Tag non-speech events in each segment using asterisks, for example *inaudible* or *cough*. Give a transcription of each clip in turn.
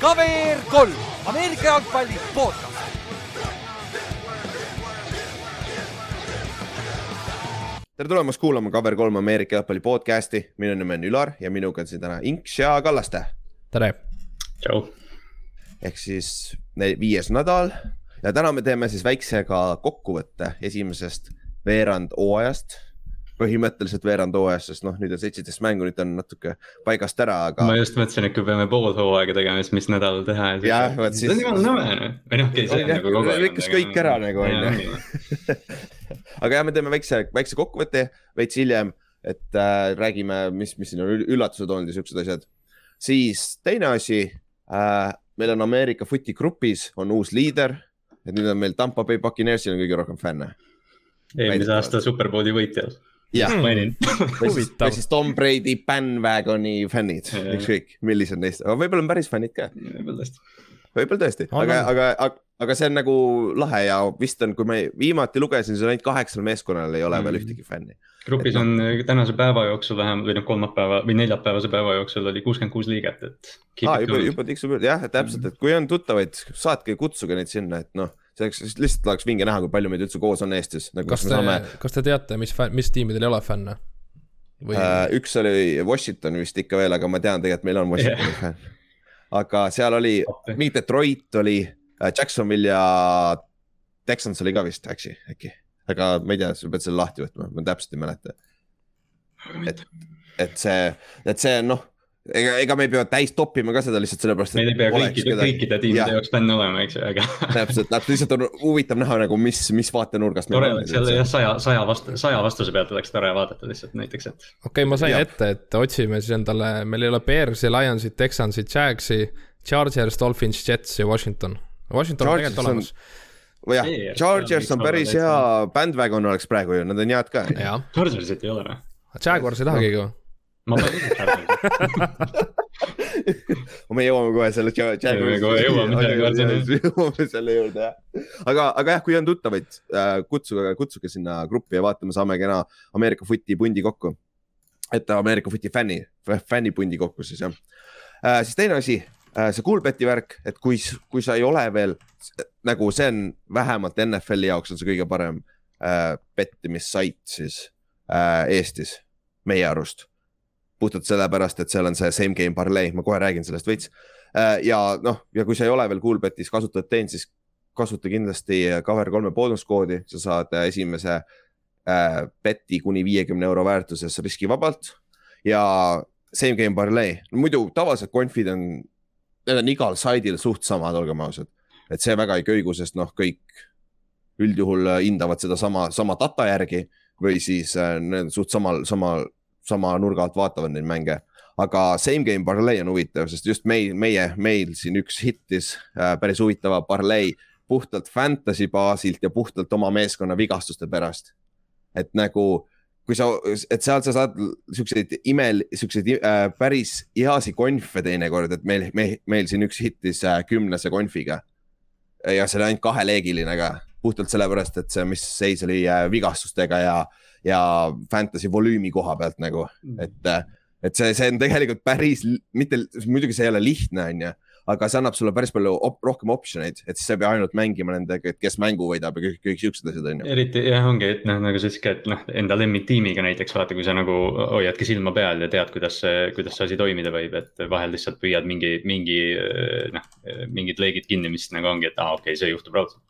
KVR kolm, Ameerika jalgpalli podcast. tere tulemast kuulama Cover3 Ameerika jalgpalli podcast'i, minu nimi on Ülar ja minuga on siin täna Inks ja Kallaste. tere. tšau. ehk siis viies nädal ja täna me teeme siis väikse ka kokkuvõtte esimesest veerand hooajast põhimõtteliselt veerand hooajast, sest noh, nüüd on seitseteist mängu, nüüd on natuke paigast ära, aga. ma just mõtlesin, et kui peame pool hooaega tegema, siis mis nädal teha. jah, vot siis. see on jumala nõme või noh, okei, see on nagu kogu aeg. lükkas kõik ära nagu on ju. *laughs* aga jah, me teeme väikse, väikse kokkuvõtte veits hiljem, et äh, räägime, mis, mis siin on üllatused olnud ja siuksed asjad. siis teine asi äh,, meil on Ameerika footi grupis on uus liider, et nüüd on meil Tampa Bay Buccaneersil on kõige rohkem fänne. eelmise aasta Superbowli võitjal jah hmm., või, või siis Tom Brady bandwagoni fännid, ükskõik millised neist, aga võib-olla on päris fännid ka. võib-olla tõesti. võib-olla tõesti, aga, aga, aga, aga see on nagu lahe ja vist on, kui ma viimati lugesin, siis ainult kaheksal meeskonnal ei ole mm. veel ühtegi fänni. grupis et, on no, tänase päeva jooksul vähemalt või noh, kolmapäeva või neljapäevase päeva jooksul oli kuuskümmend kuus liiget, et. juba, juba tiksub jah, täpselt, et kui on tuttavaid, saatke, kutsuge neid sinna, et noh selleks lihtsalt oleks vinge näha, kui palju meid üldse koos on Eestis nagu,. kas te, saame... kas te teate, mis, mis tiimidel ei ole fänne? Või... Uh, üks oli Washington vist ikka veel, aga ma tean tegelikult, meil on Washingtoni yeah. fänn. aga seal oli, mingi Detroit oli, äh, Jacksonville ja Texans oli ka vist äkki, äkki. aga ma ei tea, sa pead selle lahti võtma, ma täpselt ei mäleta. et, et see, et see noh ega, ega me ei pea täis toppima ka seda lihtsalt sellepärast. meil ei pea kõikide, kõikide tiimide jaoks fänn olema, eks ju, aga. *laughs* täpselt, täpselt lihtsalt on huvitav näha nagu, mis, mis vaatenurgast. tore oleks jälle jah, saja, saja vastu, saja vastuse pealt oleks tore vaadata lihtsalt näiteks, et. okei okay,, ma sain ja. ette, et otsime siis endale, meil ei ole Bears'i, Lionsi, Texansi, Jagsi, Chargers, Dolphins, Jets ja Washington. Washington on tegelikult olemas või jah, Chargers on päris hea, bandwagon oleks praegu ju, nad on head ka. Chargersit ei ole või? Jaguars ei tahagi ju ma panen *laughs* me jõuame kohe selle. *laughs* jõuame selle juurde jah. aga, aga jah, kui on tuttavaid, äh, kutsuge, kutsuge sinna gruppi ja vaatame, saame kena Ameerika footi pundi kokku. et Ameerika footi fänni, fännipundi kokku siis jah. Äh, siis teine asi, äh, see Coolbeti värk, et kui, kui sa ei ole veel nagu see on vähemalt NFL-i jaoks on see kõige parem pettimissait siis Eestis, meie arust puhtalt sellepärast, et seal on see same game parlay, ma kohe räägin sellest veits. Äh, ja noh, ja kui sa ei ole veel Coolbetis kasutajat teinud, siis kasuta kindlasti Cover3 boonuskoodi, sa saad äh, esimese äh, beti kuni viiekümne euro väärtuses riskivabalt. ja same game parlay, muidu tavaliselt conf'id on, need on igal saidil suht samad, olgem ausad. et see väga ei köigu, sest noh, kõik üldjuhul hindavad seda sama, data järgi või siis äh, suht samal, samal sama nurga alt vaatavad neid mänge. aga same game parlay on huvitav, sest just meil, meie, meil siin üks hittis äh, päris huvitava parlay puhtalt fantasy baasilt ja puhtalt oma meeskonna vigastuste pärast. et nagu, kui sa, et sealt sa saad siukseid imel, siukseid äh, päris heasi konfe teinekord, et meil, meil, meil siin üks hittis äh, kümnese konfiga. ja see oli ainult kaheleegiline ka, puhtalt sellepärast, et see, mis seis oli äh, vigastustega ja äh, ja fantasy volüümi koha pealt nagu, mm. et, et see, see on tegelikult päris, mitte, muidugi see ei ole lihtne, on ju aga see annab sulle päris palju op rohkem optsioneid, et siis sa ei pea ainult mängima nendega, et kes mängu võidab ja kõik, kõik siuksed asjad on ju. eriti jah, ongi, et noh, nagu sa ütlesid ka, et noh, enda lemmiktiimiga näiteks vaata, kui sa nagu hoiadki silma peal ja tead, kuidas see, kuidas see asi toimida võib, et vahel lihtsalt püüad mingi, mingi noh, mingid leegid kinni, mis nagu ongi, et aa ah,, okei okay,, see juhtub raudselt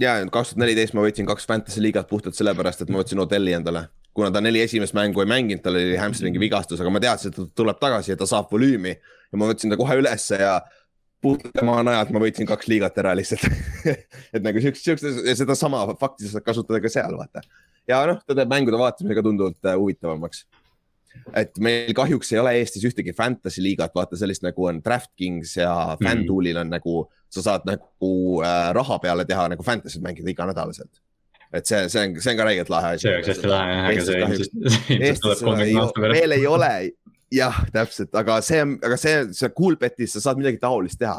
ja kaks tuhat neliteist ma võitsin kaks Fantasy liigat puhtalt sellepärast, et ma võtsin Odelli endale. kuna ta neli esimest mängu ei mänginud, tal oli hamstringi vigastus, aga ma teadsin, et ta tuleb tagasi ja ta saab volüümi. ja ma võtsin ta kohe ülesse ja puhtalt tema najalt ma võitsin kaks liigat ära lihtsalt *laughs* et nagu siukest, siukest sedasama fakti sa saad kasutada ka seal, vaata. ja noh, ta teeb mängude vaatamise ka tunduvalt uh, huvitavamaks et meil kahjuks ei ole Eestis ühtegi fantasy liigat, vaata sellist nagu on DraftKings ja mhm. FanDuelil on nagu, sa saad nagu äh, raha peale teha nagu fantasy't mängida iganädalaselt. et see, see on, see on ka räigelt lahe asi. see oleks hästi lahe jah, aga see ilmselt, *laughs* ilmselt tuleb kolmekümne aasta pärast. veel ei ole, jah, täpselt, aga see, aga see, see Coolbetis sa saad midagi taolist teha.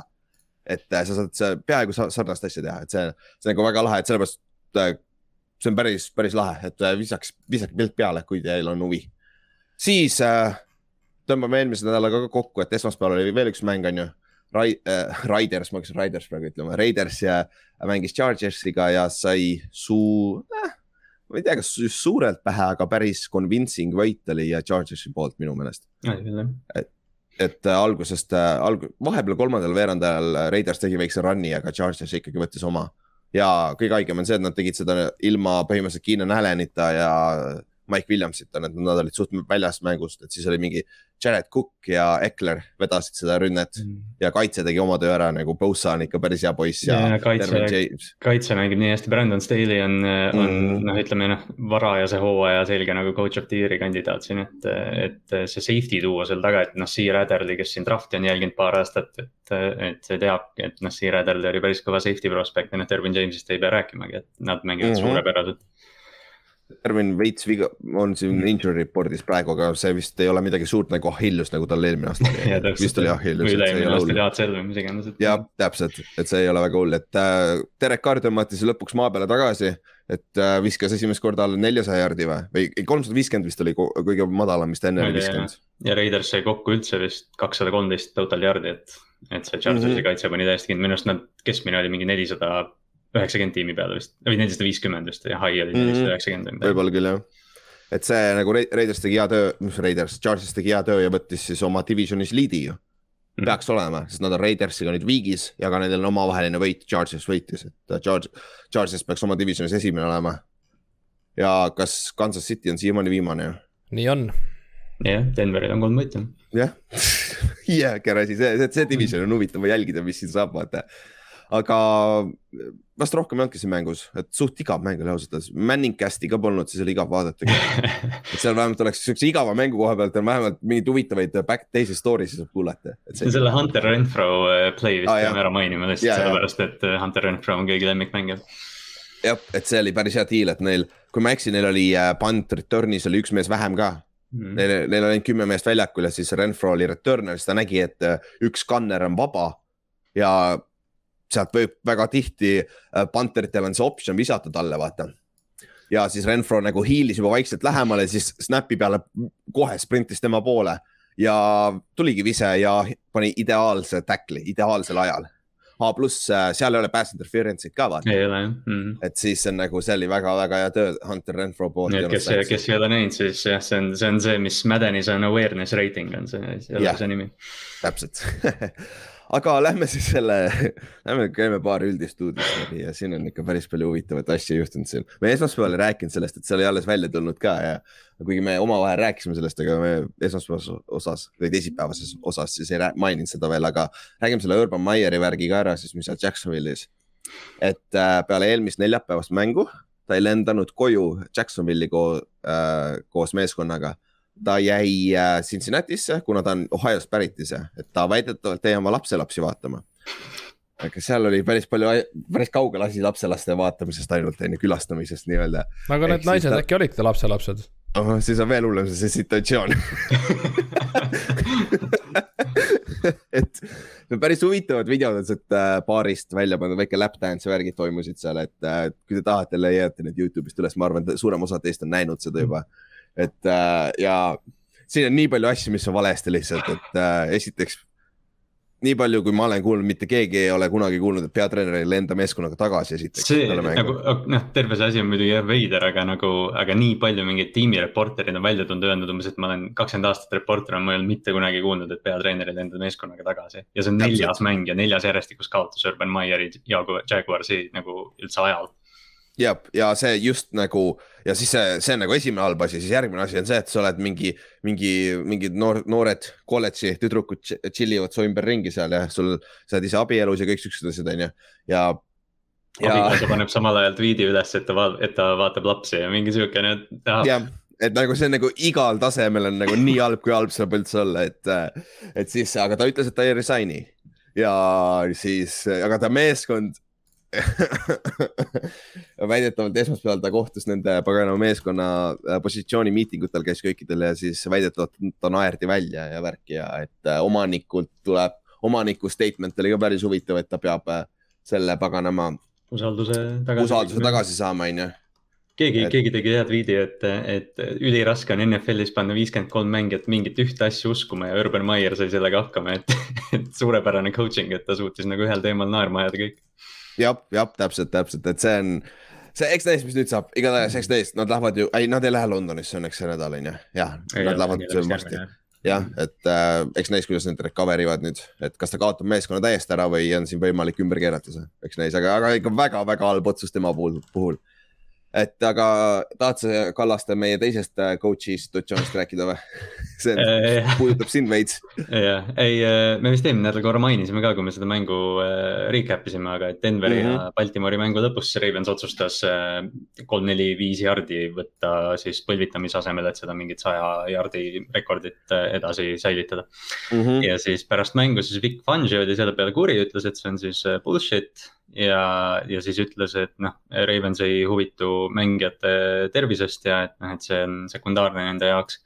et äh, sa saad see, peaaegu sarnast asja teha, et see, see on nagu väga lahe, et sellepärast äh, see on päris, päris lahe, et äh, visaks, visake pilt peale, kui teil on huvi siis äh, tõmbame eelmise nädalaga ka kokku, et esmaspäeval oli veel üks mäng, on ju. Rai- äh,, Raiders, ma hakkasin Raiders praegu ütlema, Raiders ja mängis Chargersiga ja sai suu äh,, ma ei tea, kas just suurelt pähe, aga päris convincing võit oli ja Chargersi poolt minu meelest. jah. et äh, algusest äh,, alg-, vahepeal kolmandal veerandajal äh, Raiders tegi väikse run'i, aga Chargers ikkagi võttis oma. ja kõige haigem on see, et nad tegid seda ilma põhimõtteliselt Keenan Allanita ja Mike Williamsita, et nad olid suht väljas mängust, et siis oli mingi Jared Cook ja Eckler vedasid seda rünnet ja kaitse tegi oma töö ära nagu Bosa on ikka päris hea poiss ja, Ja kaitse- kaitse mängib nii hästi, Brandon Staley on, on Mm. noh, ütleme noh, varajase hooaja selge nagu coach of the year'i kandidaat siin, et, et see safety tuua seal taga, et noh, Siir Adderley, kes siin draft'i on jälginud paar aastat, et, et see teab, et noh, Siir Adderley oli päris kõva safety prospect ja noh, Dervin James'ist ei pea rääkimagi, et nad mängivad mm. -hmm. suurepäraselt. Derwin veits viga on siin injury report'is praegu, aga see vist ei ole midagi suurt nagu Achilles, nagu tal eelmine aasta oli. *laughs* vist oli või üle-eelmine aasta oli ACL või mis iganes, jah, täpselt, et see ei ole väga hull, et äh, Derek Carr tõmmati siis lõpuks maa peale tagasi, et äh, viskas esimest korda alla neljasaja jardi või, või kolmsada viiskümmend vist oli kõige madalam, mis ta enne oli viskanud. ja Raiders sai kokku üldse vist kakssada kolmteist total yard'i, et, et see Chargersi mm. -hmm. kaitse pani täiesti kinni, minu arust nad, keskmine oli mingi nelisada üheksakümmend tiimi peale vist, või nelisada viiskümmend vist ja high oli Mhm. nelisada üheksakümmend. võib-olla küll jah. et see nagu Ra- Raiders tegi hea töö, mis Raiders, Chargers tegi hea töö ja võttis siis oma divisionis liidi ju. Mhm. peaks olema, sest nad on Raidersiga nüüd viigis ja ka nendel on omavaheline võit, Chargers võitis, et äh, Charge, Chargers peaks oma divisionis esimene olema. ja kas Kansas City on siiamaani viimane ju? nii on. jah, Denveril on kolm võitu. jah, *laughs* jääker asi, see, see, see division on huvitav jälgida, mis siin saab, vaata. Aga vast rohkem ei olnudki siin mängus, et suht igav mäng oli ausalt öeldes, Manningcasti ka polnud, siis oli igav vaadata. *laughs* et seal vähemalt oleks siukse igava mängu koha pealt on vähemalt mingeid huvitavaid back teisi story saab kuulata. see, selle Hunter Renfro äh, play vist peame ära mainima lihtsalt jaa. sellepärast, et Hunter Renfro on keegi lemmikmängija. jah, et see oli päris hea deal, et neil, kui ma ei eksi, neil oli punt return'is oli üks mees vähem ka. Mhm. Neil, neil oli ainult kümme meest väljakul ja siis Renfro oli returner, siis ta nägi, et üks gunner on vaba ja sealt võib väga tihti äh, punteritel on see optsioon visata talle, vaata. ja siis Renfro nagu hiilis juba vaikselt lähemale, siis snap'i peale kohe sprintis tema poole ja tuligi vise ja pani ideaalse tackli ideaalsel ajal. A pluss äh, seal ei ole pass interference'it ka vaata, ei ole jah mm. -hmm. et siis on nagu, see oli väga-väga hea töö Hunter Renfro poolt. nii et kes, kes ei ole näinud, siis jah, see on, see on see, mis Maddenis on awareness rating on see, see Jah. see nimi. täpselt *laughs* aga lähme siis selle, *laughs* lähme käime paar üldist uudist läbi ja siin on ikka päris palju huvitavaid asju juhtunud siin. me esmaspäeval ei rääkinud sellest, et see oli alles välja tulnud ka ja kuigi me omavahel rääkisime sellest, aga me esmaspäevases osas või teisipäevases osas siis ei maininud seda veel, aga räägime selle Urban Meyeri värgi ka ära siis, mis seal Jacksonville'is. et äh, peale eelmist neljapäevast mängu ta ei lendanud koju Jacksonville'i ko äh, koos meeskonnaga ta jäi äh, Cincinnati'sse, kuna ta on Ohio'st pärit ise, et ta väidetavalt jäi oma lapselapsi vaatama. aga seal oli päris palju, päris kaugel asi lapselaste vaatamisest ainult on ju, külastamisest nii-öelda aga Ehk need siis naised ta- äkki olidki lapselapsed? oh,. siis on veel hullem see, situatsioon *laughs* et on päris huvitavad videod on sealt äh, baarist välja pandud, väike lap dance ja värgid toimusid seal, et äh, kui te tahate, leiate need Youtube'ist üles, ma arvan, et suurem osa teist on näinud seda juba. Et äh, ja siin on nii palju asju, mis on valesti lihtsalt, et äh, esiteks nii palju, kui ma olen kuulnud, mitte keegi ei ole kunagi kuulnud, et peatreener ei lenda meeskonnaga tagasi esiteks. see nagu noh, terve see asi on muidugi jah veider, aga nagu, aga nii palju mingeid tiimireporterid on välja tulnud, öelnud umbes, et ma olen kakskümmend aastat reporter, ma ei olnud mitte kunagi kuulnud, et peatreener ei lenda meeskonnaga tagasi. ja see on Täpselt. neljas mäng ja neljas järjestikus kaotus Urban Meyeri Jagu- Jaguarsi nagu üldse ajal. jah, ja see just nagu ja siis see, see on nagu esimene halb asi, siis järgmine asi on see, et sa oled mingi, mingi, mingid noor, noored kolledži tüdrukud chill ivad su ümberringi seal ja sul, sa oled ise abielus ja kõik siuksed asjad, onju. ja, ja, abikaasa paneb samal ajal tweet'i üles, et ta vaatab, et ta vaatab lapsi ja mingi siukene, ah, ja, et nagu see on nagu igal tasemel on nagu nii halb, kui halb saab üldse olla, et, et siis, aga ta ütles, et ta ei resign'i ja siis, aga ta meeskond *laughs* väidetavalt esmaspäeval ta kohtus nende paganama meeskonna äh, positsiooni miitingutel, käis kõikidel ja siis väidetavalt ta naerdi välja ja värki ja et äh, omanikult tuleb, omaniku statement oli ka päris huvitav, et ta peab äh, selle paganama usalduse tagasi. usalduse tagasi saama, onju. keegi Et-, keegi tegi hea tweet'i, et, et üliraske on NFL-is panna viiskümmend kolm mängijat mingit ühte asja uskuma ja Urban Meyer sai sellega hakkama, et, et suurepärane coaching, et ta suutis nagu ühel teemal naerma ajada kõik. jah, jah, täpselt, täpselt, et see on, see, eks näis, mis nüüd saab, igatahes, eks näis, nad lähevad ju, ei, nad ei lähe Londonisse õnneks see nädal on ju, jah, nad lähevad varsti. jah, et äh, eks näis, kuidas nad recover ivad nüüd, et kas ta kaotab meeskonna täiesti ära või on siin võimalik ümber keerata see, eks näis, aga, aga ikka väga-väga halb otsus tema puhul, puhul. et aga tahad sa, Kallaste, meie teisest äh, coach'i situatsioonist rääkida või? *laughs* see Äh, puudutab sind veits. jah, ei, me vist eelmine nädal korra mainisime ka, kui me seda mängu äh, recap isime, aga et Denveri mm -hmm. ja Baltimore'i mängu lõpus Ravens otsustas äh, kolm-neli-viis jardi võtta siis põlvitamise asemel, et seda mingit saja jardi rekordit äh, edasi säilitada. Mhm. ja siis pärast mängu siis Vic Fangio oli selle peale kuri, ütles, et see on siis äh, bullshit. ja, ja siis ütles, et noh, Ravens ei huvitu mängijate tervisest ja et noh, et see on sekundaarne nende jaoks.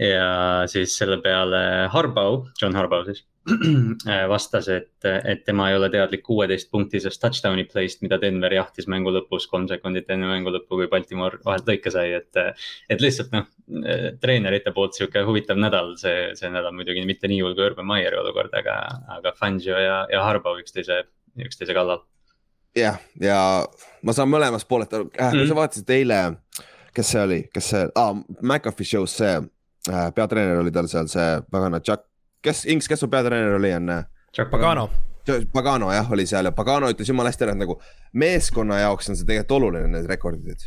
Ja siis selle peale Harbaugh, John Harbaugh siis *clears throat* vastas, et, et tema ei ole teadlik kuueteist punktisest touchdown'i play'st, mida Denver jahtis mängu lõpus kolm sekundit enne mängu lõppu, kui Baltimore vahelt lõike sai, et. et lihtsalt noh, treenerite poolt sihuke huvitav nädal, see, see nädal muidugi mitte nii hull kui Urban Meyeri olukord, aga, aga Fangio ja, ja Harbaugh üksteise, üksteise kallal. jah, ja ma saan mõlemast poolest aru äh,, kui Mhm. sa vaatasid eile, kes see oli, kes see ah,, McAfee show's see äh, peatreener oli tal seal see pagana Chuck, kes, Inks, kes su peatreener oli enne? Pagano, Pagano jah, oli seal ja Pagano ütles jumala hästi ära, et nagu meeskonna jaoks on see tegelikult oluline, need rekordid.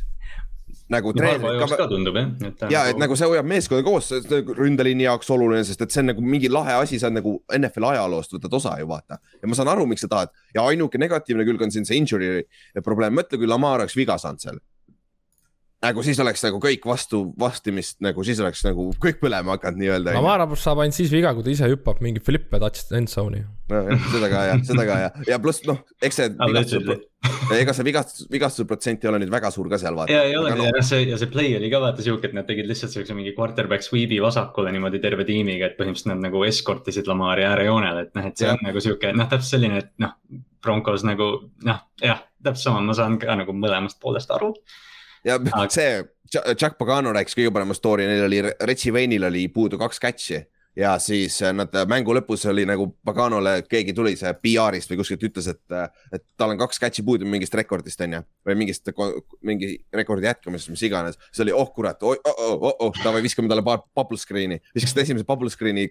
nagu jaoks ka tundub jah, ja et nagu see hoiab meeskonda koos, see on nagu ründeliini jaoks oluline, sest et see on nagu mingi lahe asi, sa nagu NFL ajaloost võtad osa ju vaata. ja ma saan aru, miks sa tahad ja ainuke negatiivne külg on siin see injury probleem, mõtle, kui Lamar oleks viga saanud seal. Nagu siis oleks nagu kõik vastu vastimist nagu siis oleks nagu kõik põlema hakanud nii-öelda. Lamar saab ainult siis viga, kui ta ise hüppab mingi flippe touch end zone'i. No, jah, seda ka jah, seda ka ja, ja pluss noh, eks see Allegedly. vigastuse, ega see vigastus, vigastuse protsent ei ole nüüd väga suur ka seal vaata. ja ei olegi ja see ja see play oli ka vaata siuke, et nad tegid lihtsalt siukse mingi quarterback sweep'i vasakule niimoodi terve tiimiga, et põhimõtteliselt nad nagu escort isid Lamari äärejoonele, et noh, et see on nagu siuke noh, täpselt selline, et noh, Broncos nagu noh, jah, täpselt sama, ma saan ka nagu mõlemast poolest aru. Ja Aga- *laughs* see Ch- Chuck Pagano rääkis kõige parema story, neil oli, Retsi Veinil oli puudu kaks catch'i ja siis äh, nad mängu lõpus oli nagu Paganole, keegi tuli see PR-ist või kuskilt ütles, et, et tal on kaks catch'i puudu mingist rekordist on ju. või mingist, mingi rekordi jätkamisest, mis iganes, see oli oh kurat, oh, oh, oh, oh, davai viskame talle paar bubble screen'i, viskasid esimese bubble screen'i.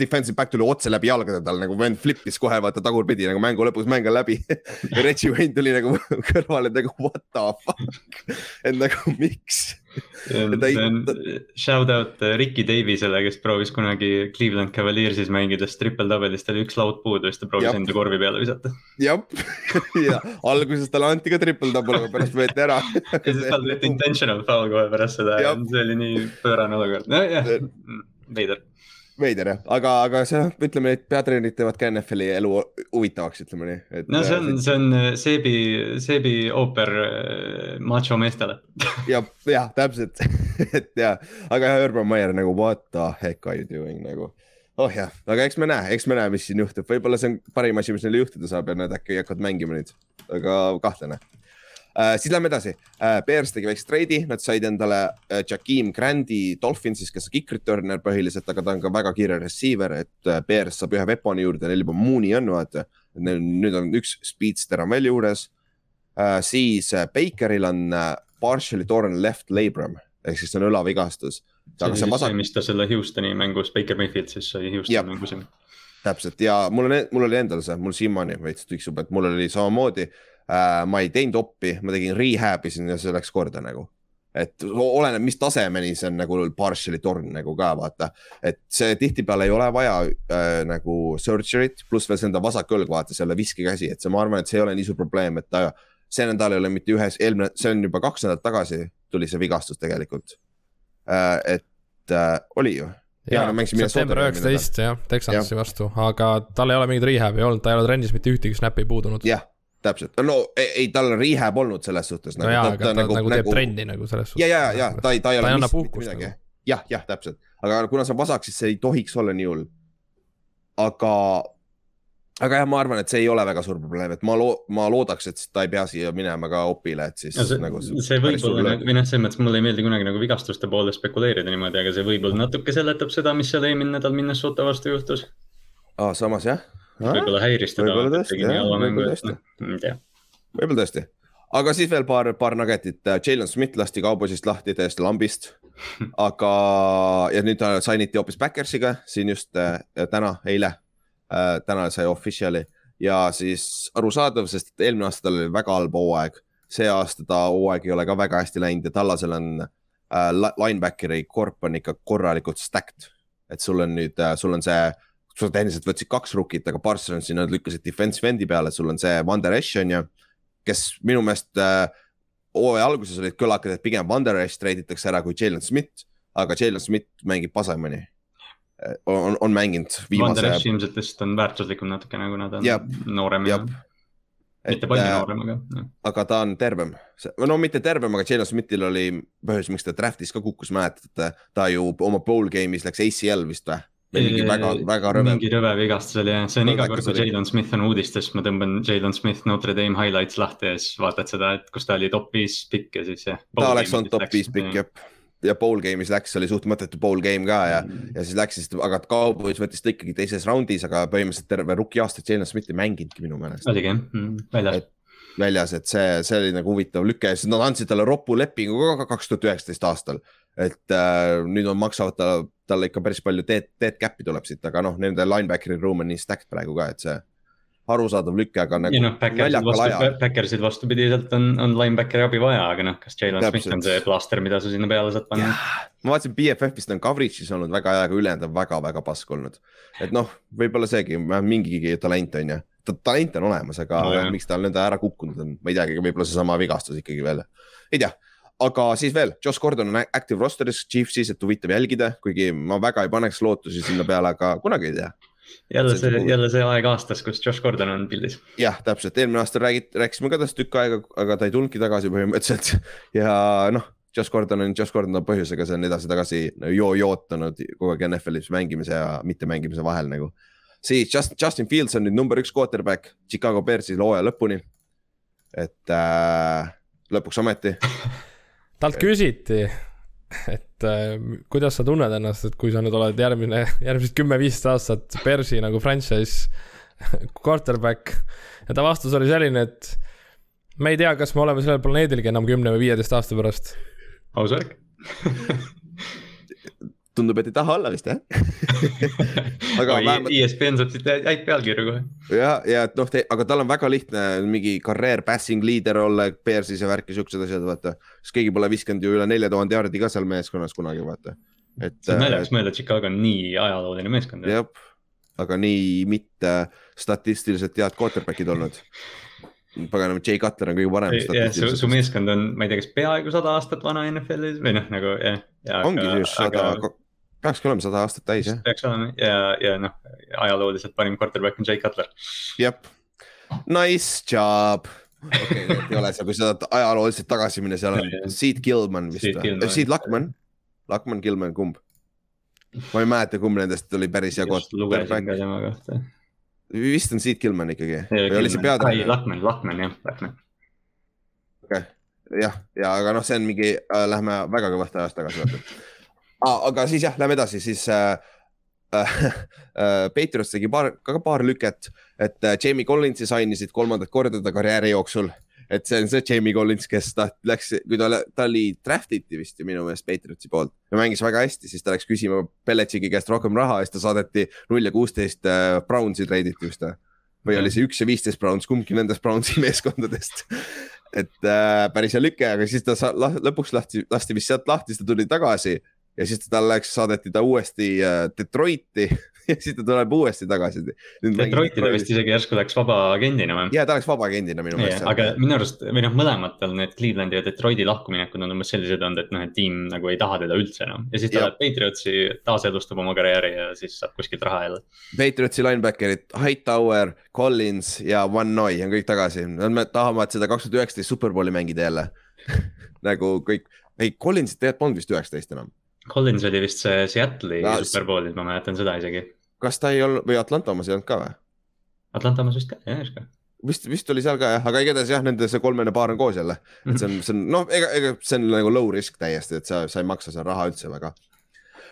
Defensive back tuli otse läbi jalgade tal nagu vend flip'is kohe vaata tagurpidi nagu mängu lõpus mäng on läbi *laughs* ja Retsi Vein tuli nagu kõrvale nagu what the fuck, et nagu miks ei- shout out äh, Ricky Davisele, kes proovis kunagi Cleveland Cavaliersis mängides triple double'ist oli üks laud puudu, siis ta proovis Jah. enda korvi peale visata. jah, *laughs* ja alguses talle anti ka triple double, aga pärast võeti ära. ja siis tal tehti intentional foul kohe pärast seda see oli nii pöörane olukord, nojah, veider. Veider jah, aga, aga see, ütleme, et peatreenerid teevad ka NFL-i elu huvitavaks, ütleme nii. no see on, see on äh, Seebi, Seebi ooper äh, macho meestele. jah, *laughs* jah, täpselt, et ja, aga Urban Meyer nagu what the heck are you doing nagu. oh jah, aga eks me näe, eks me näe, mis siin juhtub, võib-olla see on parim asi, mis neil juhtuda saab ja nad äkki hakkavad mängima nüüd, aga kahtlane Uh, siis lähme edasi uh,, Bears tegi väikse treidi, nad said endale uh, Jakeem Grandi Dolphinsist, kes on kick returner põhiliselt, aga ta on ka väga kiire receiver, et uh, Bears saab ühe weapon'i juurde, neil juba Mooney on vaata. Neil nüüd on üks speedster on veel juures uh,. siis uh, Bakeril on uh, partially torn left labrum ehk siis see on õlavigastus. see see siis vasak see, mis ta selle Houstoni mängus, Baker Mayfield siis sai. Houstoni mängus. täpselt ja mul on, mul oli endal see, mul siiamaani veits tiksub, et mul oli samamoodi äh,. ma ei teinud oppi, ma tegin rehab'i siin ja see läks korda nagu. et oleneb, mis tasemeni see on nagu partially torn nagu ka vaata, et see tihtipeale ei ole vaja äh, nagu surgery't, pluss veel see enda vasak õlg, vaata selle viskekäsi, et see, ma arvan, et see ei ole nii suur probleem, et ta see nädal ei ole mitte ühes, eelmine, see on juba kaks nädalat tagasi tuli see vigastus tegelikult äh,. et äh, oli ju Jaa, no mängisid september üheksateist jah, Texansi vastu, aga tal ei ole mingit rehab'i olnud, ta ei ole trennis mitte ühtegi snap'i puudunud. jah, täpselt, no ei, ei, tal rehab olnud selles suhtes. no jaa, aga ta nagu, nagu teeb trenni nagu selles ja, ja, ja ta ei, ta ei ta ole ei anna missed puhkust mitte midagi nagu.. jah, jah, täpselt, aga kuna see on vasak, siis see ei tohiks olla nii hull. aga, aga jah, ma arvan, et see ei ole väga suur probleem, et ma loo-, ma loodaks, et ta ei pea siia minema ka opile, et siis no see, nagu. see võib-olla, või noh, selles mõttes mulle ei meeldi kunagi nagu vigastuste poole spekuleerida niimoodi, aga see võib-olla natuke seletab seda, mis seal eelmine nädal Minnesota vastu juhtus. aa, samas jah. Võib-olla häiris teda võib-olla. tõesti, jah, võib-olla tõesti. ma ei tea. võib-olla tõesti, aga siis veel paar, paar nuggetit, Jalen Smith lasti kaubosist lahti täiesti lambist. *laughs* aga, ja nüüd ta signiti hoopis Backersiga siin just äh, täna, eile äh,. täna sai official'i ja siis arusaadav, sest eelmine aasta tal oli väga halb hooaeg. see aasta ta hooaeg ei ole ka väga hästi läinud ja Tallasel on äh, li- linebackeri korp on ikka korralikult stacked. et sul on nüüd äh,, sul on see, sa tehniliselt võtsid kaks rookit, aga Parsons sinna lükkasid defensive end'i peale, sul on see Vander Esch on ju, kes minu meelest äh, hooaja alguses olid kõlakad, et pigem Vander Esch treiditakse ära kui Jalen Smith, aga Jalen Smith mängib pasemani. on, on mänginud Vander viimase, Esch ilmselt lihtsalt on väärtuslikum natukene, kuna ta on noorem ja mitte palju noorem, aga noh. aga ta on tervem, no mitte tervem, aga Jalen Smithil oli põhjus, miks ta draft'is ka kukkus, mäletad, ta ju oma bowl game'is läks ACL vist või? Mingi väga, väga rõve. mingi rõve vigastus oli jah, see on iga kord, kui. Jalen Smith on uudistes, ma tõmban Jalen Smith Notre Dame highlights lahti ja siis vaatad seda, et kus ta oli top viis pikk ja siis jah. ta oleks olnud top viis pikk jah. ja bowl game'is läks, oli suht mõttetu bowl game ka ja, ja siis läks siis, aga Cowboys võttis ta ikkagi teises raundis, aga põhimõtteliselt terve rookie aasta Jalen Smith ei mänginudki minu meelest oligi jah mm,, väljas väljas, et see, see oli nagu huvitav lüke siis nad andsid talle ropu lepingu ka kaks tuhat üheksateist aastal. Et äh, nüüd on, maksavad ta, talle ikka päris palju dead, dead cap'i tuleb siit, aga noh, nende linebackeri room on nii stacked praegu ka, et see arusaadav lüke, aga nagu Backersil naljakal ajal,. Backersil vastupidiselt on, on linebackeri abi vaja, aga noh, kas Jalen Smith on see plaaster, mida sa sinna peale saad panna? ma vaatasin BFF-ist on coverage'is olnud väga hea, aga ülejäänud on väga-väga pask olnud. et noh, võib-olla seegi mingigi talent on ju, talent on olemas, aga No no, jah. miks ta nõnda ära kukkunud on, ma ei teagi, võib-olla seesama vigastus ikkagi veel, ei tea aga siis veel, Josh Gordon on active roster'is Chiefsis, et huvitav jälgida, kuigi ma väga ei paneks lootusi sinna peale, aga kunagi ei tea. jälle See see jälle see aeg aastas, kus Josh Gordon on pildis. jah, täpselt, eelmine aasta räägid, rääkisime ka tast tükk aega, aga ta ei tulnudki tagasi põhimõtteliselt *laughs* ja noh, Josh Gordon on Josh Gordon on põhjusega, see on edasi-tagasi joo-jootanud kogu aeg NFL-is mängimise ja mittemängimise vahel nagu. siis Justin, Justin Fields on nüüd number üks quarterback Chicago Bearsi hooaja lõpuni. et äh, lõpuks ometi, *laughs* talt küsiti, et äh, kuidas sa tunned ennast, et kui sa nüüd oled järgmine, järgmised kümme-viisteist aastat Bersi nagu franchise quarterback ja ta vastus oli selline, et me ei tea, kas me oleme sellel planeedilgi enam kümne või viieteist aasta pärast. aus värk. tundub, et ei taha olla vist jah *laughs* Aga vähemalt- ESPN saab siit häid pealkirju kohe. ja, ja et noh, aga tal on väga lihtne mingi karjäär passing leader olla Bearsis ja värki siuksed asjad, vaata. sest keegi pole visanud ju üle nelja tuhande jaardi ka seal meeskonnas kunagi, vaata. et see on naljakas mõelda, et Chicago on nii ajalooline meeskond. jah, aga nii mitte statistiliselt head quarterback'id olnud. paganama, Jay Cutler on kõige parem ja su, su meeskond on, ma ei tea, kas peaaegu sada aastat vana NFL-is või noh, nagu jah. ongi just sada, peakski olema sada aastat täis jah, peaks olema ja, ja noh, ajalooliselt parim quarterback on Jay Cutler. jah. Nice job. okei okay,, ei ole seal, kui sa tahad ajalooliselt tagasi minna, seal on. Seed Gilman vist või Gilman., Seed Luckman, Luckman, Gilman, kumb? ma ei mäleta, kumb nendest oli päris hea just lugesin ka tema kohta. vist on Seed Gilman ikkagi või oli see peatreener? Lakman, Lakman jah, Lakman. jah, ja aga noh, see on mingi äh,, lähme väga kõvasti ajas tagasi vaata ah,. aga siis jah, lähme edasi, siis äh, äh, *laughs* äh, Patriots tegi paar, ka paar lüket, et äh, Jamie Collinsi sainisid kolmandat korda ta karjääri jooksul. et see on see Jamie Collins, kes ta läks, kui ta, ta oli draft iti vist ju minu meelest Patriotsi poolt ja mängis väga hästi, siis ta läks küsima Belichicki käest rohkem raha ja siis ta saadeti null ja kuusteist Brownsi treiditi vist või? või oli see üks ja viisteist Browns, kumbki nendest Brownsi *laughs* meeskondadest. et äh, päris hea lüke, aga siis ta sa, la, lõpuks lasti, lasti vist sealt lahti, siis ta tuli tagasi ja siis ta läks, saadeti ta uuesti äh, Detroiti *laughs* ja siis ta tuleb uuesti tagasi. Detroiti ta vist isegi järsku läks vaba agendina või? ja ta läks vabaagendina minu meelest. aga minu arust või noh, mõlematel need Clevelandi ja Detroiti lahkuminekud on umbes sellised olnud, et noh, et tiim nagu ei taha teda üldse enam ja siis ta läheb Patriotsi, taaselustab oma karjääri ja siis saab kuskilt raha jälle. Patriotsi linebacker'id Hightower, Collins ja Van Noy on kõik tagasi, nad me- tahavad seda kaks tuhat üheksateist superbowli mängida jälle *laughs* nagu kõik, ei Collinsit tegelikult polnud vist üheksateist enam. Collins oli vist see Seattle'i No, superbowlis, ma mäletan seda isegi. kas ta ei olnud või Atlanta omas ei olnud ka või? Atlanta omas vist ka, jah, just ka. vist, vist oli seal ka jah, aga igatahes jah, nende see kolmene paar on koos jälle. et see on, see on noh, ega, ega see on nagu low risk täiesti, et sa, sa ei maksa seal raha üldse väga.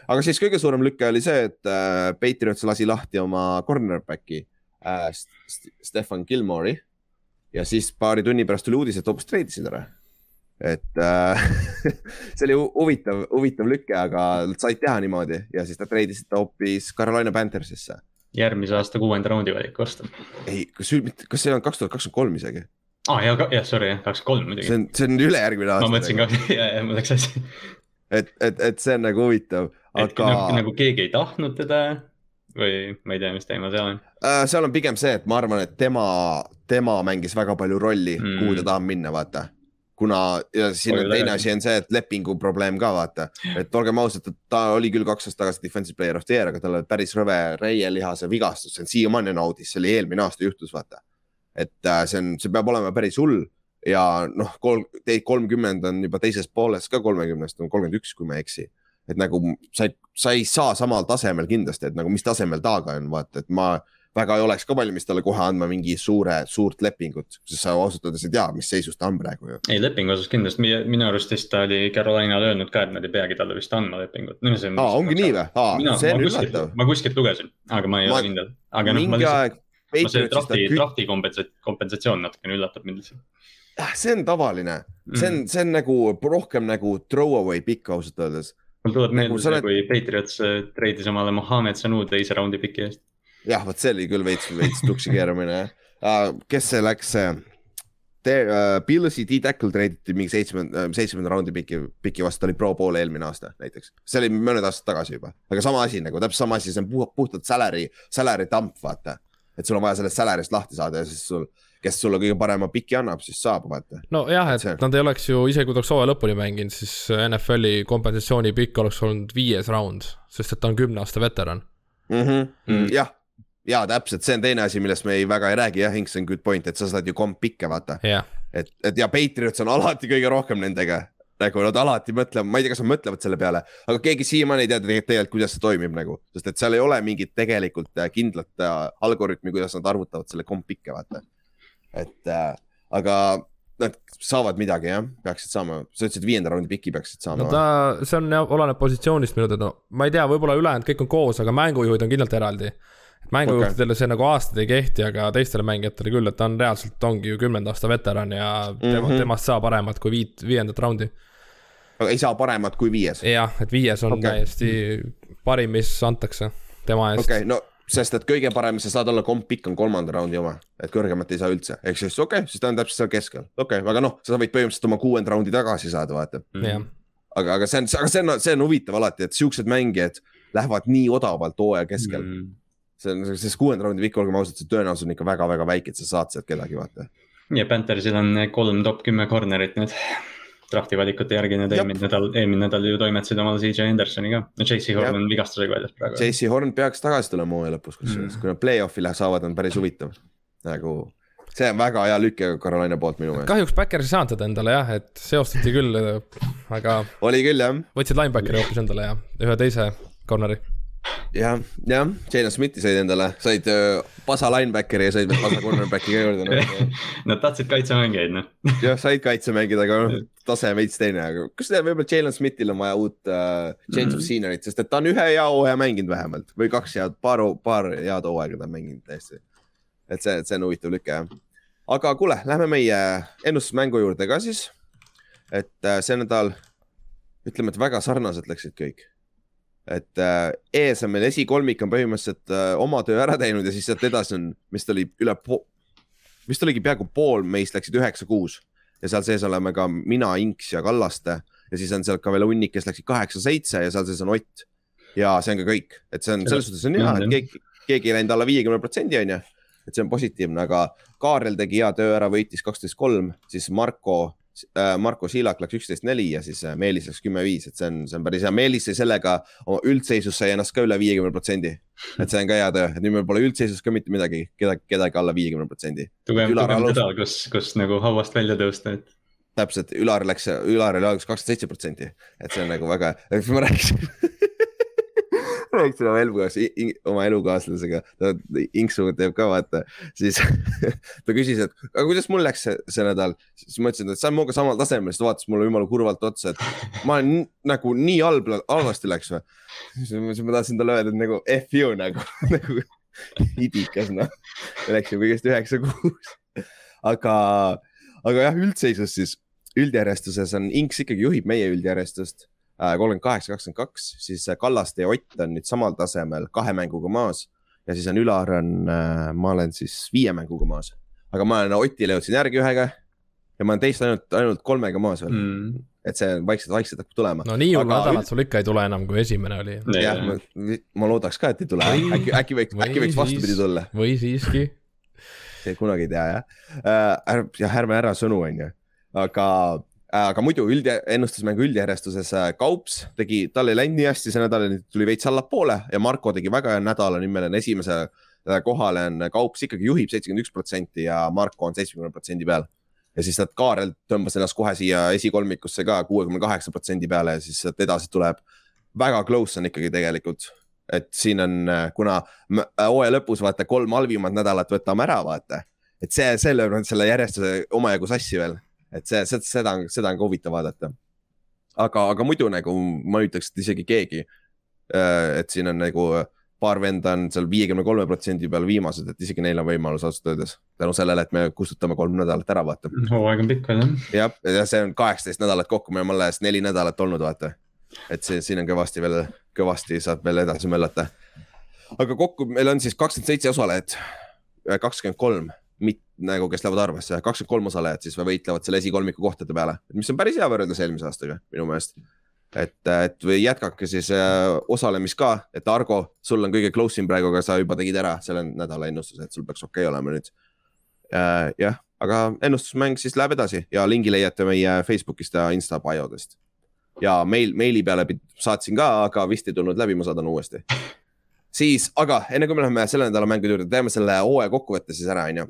aga siis kõige suurem lüke oli see, et äh, Patriots lasi lahti oma cornerback'i äh, St- Stefan Gilmore'i ja siis paari tunni pärast tuli uudis, et hoopis treidisid ära. Et äh, *laughs* see oli hu- huvitav, huvitav lüke, aga said teha niimoodi ja siis nad treidisid ta hoopis Carolina Panthersisse. järgmise aasta kuuenda raundi valiku vastu. ei, kas, kas see on kaks tuhat kakskümmend kolm isegi? aa ah,, jah, jah, sorry, jah, kakskümmend kolm muidugi see. on, see on ülejärgmine aasta. ma mõtlesin ka, ja, ja mul läks hästi. et, et, et see on nagu huvitav, aga nagu, nagu keegi ei tahtnud teda või ma ei tea, mis teema seal on. äh, seal on pigem see, et ma arvan, et tema, tema mängis väga palju rolli mm., Mm. kuhu ta tahab minna, vaata. Kuna ja siin on Oli teine tagasi. asi on see, et lepingu probleem ka vaata, et olgem ausad, et ta oli küll kaks aastat tagasi defensive player of the year, aga tal oli päris rõve reielihase vigastus, see on siiamaani on audis, see oli eelmine aasta juhtus, vaata. et äh, see on, see peab olema päris hull ja noh, kolm, kolmkümmend on juba teises pooles ka kolmekümnest on kolmkümmend üks, kui ma ei eksi. et nagu sa sa ei saa samal tasemel kindlasti, et nagu mis tasemel taaga on, vaata, et ma väga ei oleks ka valmis talle kohe andma mingi suure, suurt lepingut, sest sa ausalt öeldes ei tea, mis seisus ta on praegu ju. ei, lepingu osas kindlasti, minu arust vist ta oli Carolinale öelnud ka, et nad ei peagi talle vist andma lepingut no,. aa, ongi nii või? aa, see on üllatav. ma kuskilt lugesin, aga ma ei Ma- ole kindel. aga noh, ma lihtsalt, ma see drafti, drafti kompensatsioon, kompensatsioon natukene üllatab mind lihtsalt. Ah, see on tavaline, see Mm. on, see on nagu rohkem nagu throwaway pikk ausalt öeldes. mul tuleb Nagu meelde oled- kui Patriots äh, treidis omale Mohammed Sanu teise raundi piki eest. jah, vot see oli küll veits, veits tuksi keeramine jah. kes see läks, see uh, Pillsi D-Tackle treiditi mingi seitsmenda, seitsmenda raundi piki, piki vastu, ta oli pro pool eelmine aasta näiteks. see oli mõned aastad tagasi juba, aga sama asi nagu täpselt sama asi, see on puht, puhtalt salary, salary dump, vaata. et sul on vaja sellest salary'st lahti saada ja siis sul, kes sulle kõige parema piki annab, siis saab, vaata. nojah, et See- nad ei oleks ju, isegi kui ta oleks hooaja lõpuni mänginud, siis NFL-i kompensatsiooni pikk oleks olnud viies round, sest et ta on kümne aasta veteran. mm. -hmm. Mm. jah, ja täpselt, see on teine asi, millest me ei väga ei räägi jah, Inks on good point, et sa saad ju komp pikke, vaata. jah, et, et ja Patriots on alati kõige rohkem nendega, nagu nad alati mõtlevad, ma ei tea, kas nad mõtlevad selle peale, aga keegi siiamaani ei tea tegelikult, kuidas see toimib nagu, sest et seal ei ole mingit tegelikult äh, kindlat äh, algoritmi, kuidas nad arvutavad selle komp pikke, vaata. et äh, aga nad saavad midagi jah, peaksid saama, sa ütlesid viienda raundi piki peaksid saama no. ta, see on oleneb positsioonist minu teada, no ma ei tea, võib-olla ülejäänud kõik on koos, aga mängujuhid on kindlalt eraldi. et mängujuhtidele see nagu aastaid ei kehti, aga teistele mängijatele küll, et ta on reaalselt, ongi ju kümnenda aasta veteran ja tema mm. -hmm. temast saab paremat kui viit, viiendat raundi. aga ei saa paremat kui viies. jah, et viies on okay. täiesti parim, mis antakse tema eest okei okay,, no sest et kõige parem, sa saad olla komp pikk on kolmanda raundi oma, et kõrgemat ei saa üldse, ehk siis okei okay,, siis ta on täpselt seal keskel, okei okay,, aga noh, sa võid põhimõtteliselt oma kuuenda raundi tagasi saada, vaata. jah, aga, aga see on, aga see on, see on huvitav alati, et siuksed mängijad lähevad nii odavalt hooaja keskel mm.. Mm. See on, sest kuuenda raundi pikk, olgem ausad, see tõenäosus on ikka väga-väga väike, et sa saad sealt kedagi, vaata. ja Panthersil on kolm top kümme corner'it nüüd drafti valikute järgi, need eelmine nädal, eelmine nädal ju toimetasid omal CJ Hendersoni ka. no JC. Horn on vigastusega väljas praegu. JC Horn peaks tagasi tulema hooaja lõpus, kusjuures Mm. kui nad play-off'i lähevad, saavad, on päris huvitav. nagu see on väga hea lüke Carolina poolt minu meelest. kahjuks Backers ei saanud teda endale jah, et seostati küll, aga oli küll jah, võtsid linebackeri hoopis endale ja ühe teise corner'i. jah, jah, Jalen Smithi said endale, said pasa linebackeri ja said veel pasa cornerback'i ka juurde no. *laughs* Nad tahtsid kaitsemängijaid, noh. *laughs* jah, said kaitse mängida, aga noh, tase veits teine, aga kas tead, võib-olla Jalen Smithil on vaja uut uh, change of Mhm. scenery't, sest et ta on ühe hea hooaja mänginud vähemalt või kaks head, paar, paar head hooaega ta on mänginud täiesti. et see, see on huvitav lüke jah. aga kuule, lähme meie ennustusmängu juurde ka siis. et uh, see nädal, ütleme, et väga sarnaselt läksid kõik. Et uh, ees on meil esikolmik on põhimõtteliselt uh, oma töö ära teinud ja siis sealt edasi on, vist oli üle po-, vist oligi peaaegu pool meist läksid üheksa-kuus ja seal sees oleme ka mina, Inks ja Kallaste ja siis on seal ka veel hunnik, kes läksid kaheksa-seitse ja seal sees on Ott. ja see on ka kõik, et see on selles suhtes on hea, et keegi, keegi ei läinud alla viiekümne protsendi on ju. et see on positiivne, aga Kaarel tegi hea töö ära, võitis kaksteist kolm, siis Marko äh,, Marko Siilak läks üksteist neli ja siis äh, Meelis läks kümme viis, et see on, see on päris hea, Meelis sai sellega oma üldseisus sai ennast ka üle viiekümne protsendi. et see on ka hea töö, et nüüd meil pole üldseisus ka mitte midagi, kedagi, kedagi alla viiekümne protsendi. tugev, tugev nädal, kus, kus nagu hauast välja tõusta, et täpselt, Ülar läks, Ülar oli alguses kakskümmend seitse protsenti, et see on nagu väga, *laughs* ma rääkisin *laughs* rääkisin oma elukaas-, oma elukaaslasega, ta Inksu teeb ka vaata, siis *laughs* ta küsis, et aga kuidas mul läks see, see nädal, siis ma ütlesin, et sa oled minuga samal tasemel, siis ta vaatas mulle jumala kurvalt otsa, et ma olen nagu nii halb, halvasti läks või. siis ma tahtsin talle öelda, et nagu F you nagu, *laughs* nagu idikas noh, läks ju kõigest üheksa kuus, aga, aga jah, üldseisus siis üldjärjestuses on Inks ikkagi juhib meie üldjärjestust kolmkümmend kaheksa, kakskümmend kaks, siis äh, Kallaste ja Ott on nüüd samal tasemel kahe mänguga maas ja siis on Ülar on, ma olen siis viie mänguga maas, aga ma olen Otile jõudsin järgi ühega ja ma olen teist ainult, ainult kolmega maas veel mm., et see vaikselt-vaikselt hakkab tulema. no nii hull Aga nädalat sul ikka ei tule enam, kui esimene oli. jah, ma, ma loodaks ka, et ei tule, äkki, äkki võiks, äkki võiks vastupidi tulla, või siiski. see kunagi ei tea jah äh,. jah, ärme ära sõnu, onju, aga äh, aga muidu üld, ennustusmängu üldjärjestuses äh, Kaups tegi, tal ei läinud nii hästi see nädal, tuli veits allapoole ja Marko tegi väga hea nädala, nüüd meil on esimese äh, kohale on Kaups ikkagi juhib seitsekümmend üks protsenti ja Marko on seitsmekümne protsendi peal. ja siis nad Kaarel tõmbas ennast kohe siia esikolmikusse ka kuuekümne kaheksa protsendi peale ja siis sealt edasi tuleb. Väga close on ikkagi tegelikult, et siin on, kuna hooaja lõpus vaata kolm halvimat nädalat võtame ära, vaata, et see, nüüd selle järjestuse omajagu sassi veel, et see, seda, seda on ka huvitav vaadata. aga, aga muidu nagu ma ütleks, et isegi keegi, et siin on nagu paar venda on seal viiekümne kolme protsendi peal viimased, et isegi neil on võimalus ausalt öeldes tänu sellele, et me kustutame kolm nädalat ära, vaata. hooaeg on pikk veel jah. jah, ja see on kaheksateist nädalat kokku, me oleme alles neli nädalat olnud, vaata. et see siin on kõvasti veel, kõvasti saab veel edasi möllata. aga kokku meil on siis kakskümmend seitse osalejat, kakskümmend kolm, nagu kes lähevad arvesse, kakskümmend kolm osalejat siis võitlevad selle esikolmiku kohtade peale, mis on päris hea võrreldes eelmise aastaga minu meelest. et, et või jätkake siis äh, osalemist ka, et Argo, sul on kõige close im praegu, aga sa juba tegid ära selle nädala ennustuse, et sul peaks okei okay olema nüüd äh,. jah, aga ennustusmäng siis läheb edasi ja lingi leiate meie Facebookist ja Insta biodest. ja meil, meili peale saatsin ka, aga vist ei tulnud läbi, ma saadan uuesti. *laughs* siis, aga enne kui me läheme selle nädala mängude juurde, teeme selle hooaja kokkuvõtte siis ära, onju.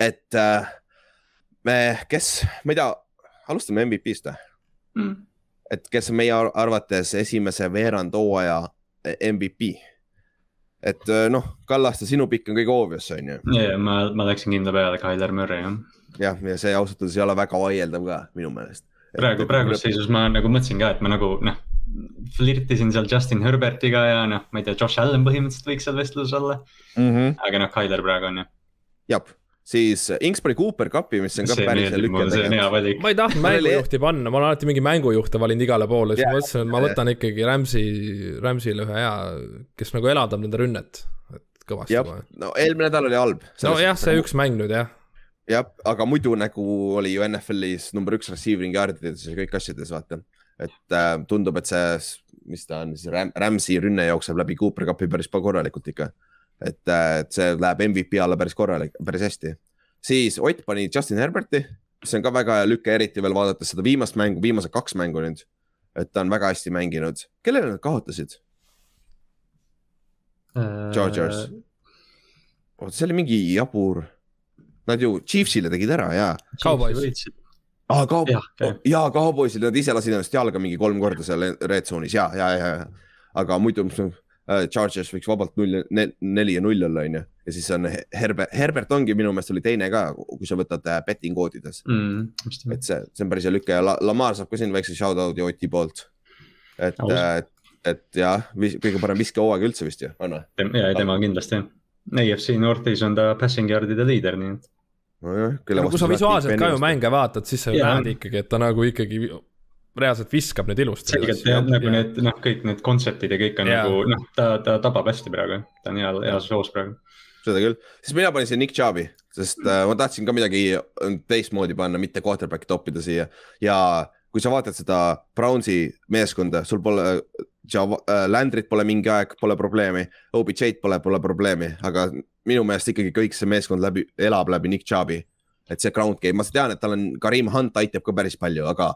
Et äh, me, kes, ma ei tea, alustame MVP-st või? Mm. et kes on meie ar- arvates esimese veerand hooaja MVP. et äh, noh, Kallaste, sinu pikk on kõige obvious, on ju. ja, ma, ma läksin kindla peale Tyler Murray jah. jah, ja see ausalt öeldes ei ole väga vaieldav ka minu meelest. praegu, praeguses seisus ma nagu mõtlesin ka, et ma nagu noh, flirtisin seal Justin Herbertiga ja noh, ma ei tea, Josh Allan põhimõtteliselt võiks seal vestluses olla, mm. -hmm. aga noh, Tyler praegu on ju. jah, siis Inksbry Cooper Cupi, mis on ka see päris hea valik. ma ei tahtnud mängujuhti panna, ma olen alati mingi mängujuhte valinud igale poole, siis Jaa, ma mõtlesin, et ma võtan ikkagi Rams'i, Rams'ile ühe hea, kes nagu elavdab nende rünnet. et kõvasti kohe., no eelmine nädal oli halb. nojah, see üks mäng nüüd jah. jah, aga muidu nagu oli ju NFL-is number üks receiving yard'ides ja kõik asjades, vaata. et äh, tundub, et see, mis ta on siis Ram,, Rams'i rünne jookseb läbi Cooper Cupi päris korralikult ikka. Et äh, et see läheb MVP alla päris korralik, päris hästi. siis Ott pani Justin Herberti, mis on ka väga hea lüke, eriti veel vaadates seda viimast mängu, viimased kaks mängu nüüd. et ta on väga hästi mänginud. kellele nad kaotasid? Chargers. oota, see oli mingi jabur. Nad ju Chiefsile tegid ära ja Cowboys.. aa, Cowboys jah, jaa, Cowboysil nad ise lasid ennast jalga mingi kolm korda seal red zone'is ja, ja, ja, ja. aga muidu äh, Chargers võiks vabalt null, neli ja null olla, onju. ja siis on Herbert, Herbert ongi minu meelest oli teine ka, kui sa võtad äh, betting koodides. mm,. just et see, see on päris hea lüke ja La Lamar saab ka siin väikse shout out'i Oti poolt. et Aus., et, et jah, kõige parem viskehooaeg üldse vist ju, on või? ja tema kindlasti jah. AFC Northis on ta passing yard'ide liider, nii et nojah, kui sa visuaalselt ka ju. mänge vaatad, siis sa ju näed ikkagi, et ta nagu ikkagi reaalselt viskab neid ilusti. selgelt jah, nagu need noh, kõik need kontseptid ja kõik on Jaa. nagu noh, ta, ta tabab hästi praegu, ta on hea, heas hoos praegu. seda küll, siis mina panin siia Nick Chubb'i, sest äh, ma tahtsin ka midagi teistmoodi panna, mitte quarterback'i toppida siia ja kui sa vaatad seda Brownsi meeskonda, sul pole Java, äh, Landrit pole mingi aeg, pole probleemi, OBJ-d pole, pole probleemi, aga minu meelest ikkagi kõik see meeskond läbi, elab läbi Nick Chubb'i. et see ground game, ma tean, et tal on Karim Hunt aitab ka päris palju, aga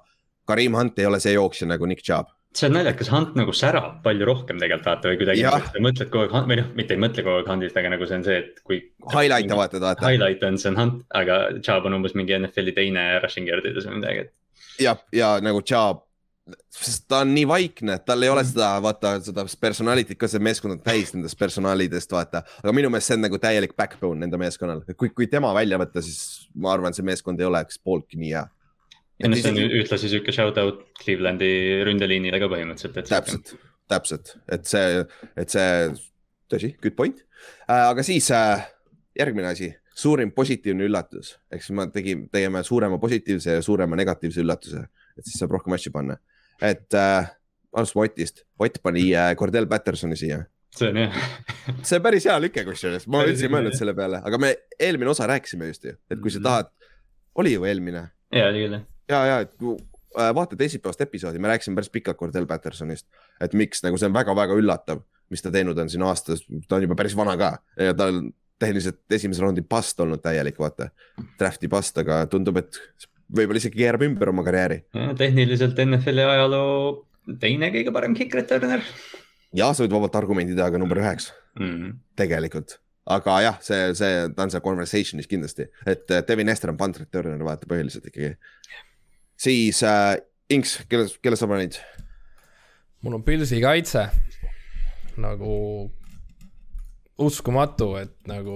Karim Hunt ei ole see jooksja nagu Nick Chubb. see on naljakas, Hunt nagu särab palju rohkem tegelikult vaata või kuidagi Jah., mõtled kogu aeg, või noh, mitte ei mõtle kogu aeg Huntist, aga nagu see on see, et kui. Highlight'e vaatad, vaata. Highlight on, see on Hunt, aga Chubb on umbes mingi NFL-i teine rushing yard'ides või midagi, et ja, ja nagu Chubb sest ta on nii vaikne, tal ei ole Mm. seda, vaata seda personality't ka, see meeskond on täis nendest personalidest, vaata. aga minu meelest see on nagu täielik backbone nende meeskonnal, kui, kui tema välja võtta, siis ma arvan, see meeskond ei oleks pooltki nii hea. Ja see on ühtlasi sihuke shout out Clevelandi ründeliinile ka põhimõtteliselt, et. täpselt, täpselt, et see, et see, tõsi, good point äh,. aga siis äh, järgmine asi, suurim positiivne üllatus, ehk siis ma tegin, tegime suurema positiivse ja suurema negatiivse üllatuse, et siis saab rohkem asju panna. et äh, alustame Otist, Ott pani äh, Cordell Pattersoni siia. see on jah, see on päris hea lüke kusjuures, ma üldse ei mõelnud selle peale, aga me eelmine osa rääkisime just ju, et kui sa Mhm. tahad, oli ju eelmine ja oli küll jah. ja, ja et kui äh, vaata teisipäevast episoodi, me rääkisime päris pikalt Cordell Pattersonist, et miks nagu see on väga-väga üllatav, mis ta teinud on siin aastas, ta on juba päris vana ka ja ta on tehniliselt esimese raundi past olnud täielik, vaata. Draft'i past, aga tundub, et võib-olla isegi keerab ümber oma karjääri tehniliselt NFL-i ajaloo teine kõige parem kick returner ja sa võid vabalt argumendi teha ka number üheks, mm.. tegelikult. aga jah, see, see, ta on seal conversation'is kindlasti, et äh, Devin Hester on punt returner, vaata põhiliselt ikkagi. Siis äh, Inks, kelle, kelle sa panid? mul on Pilsi kaitse nagu uskumatu, et nagu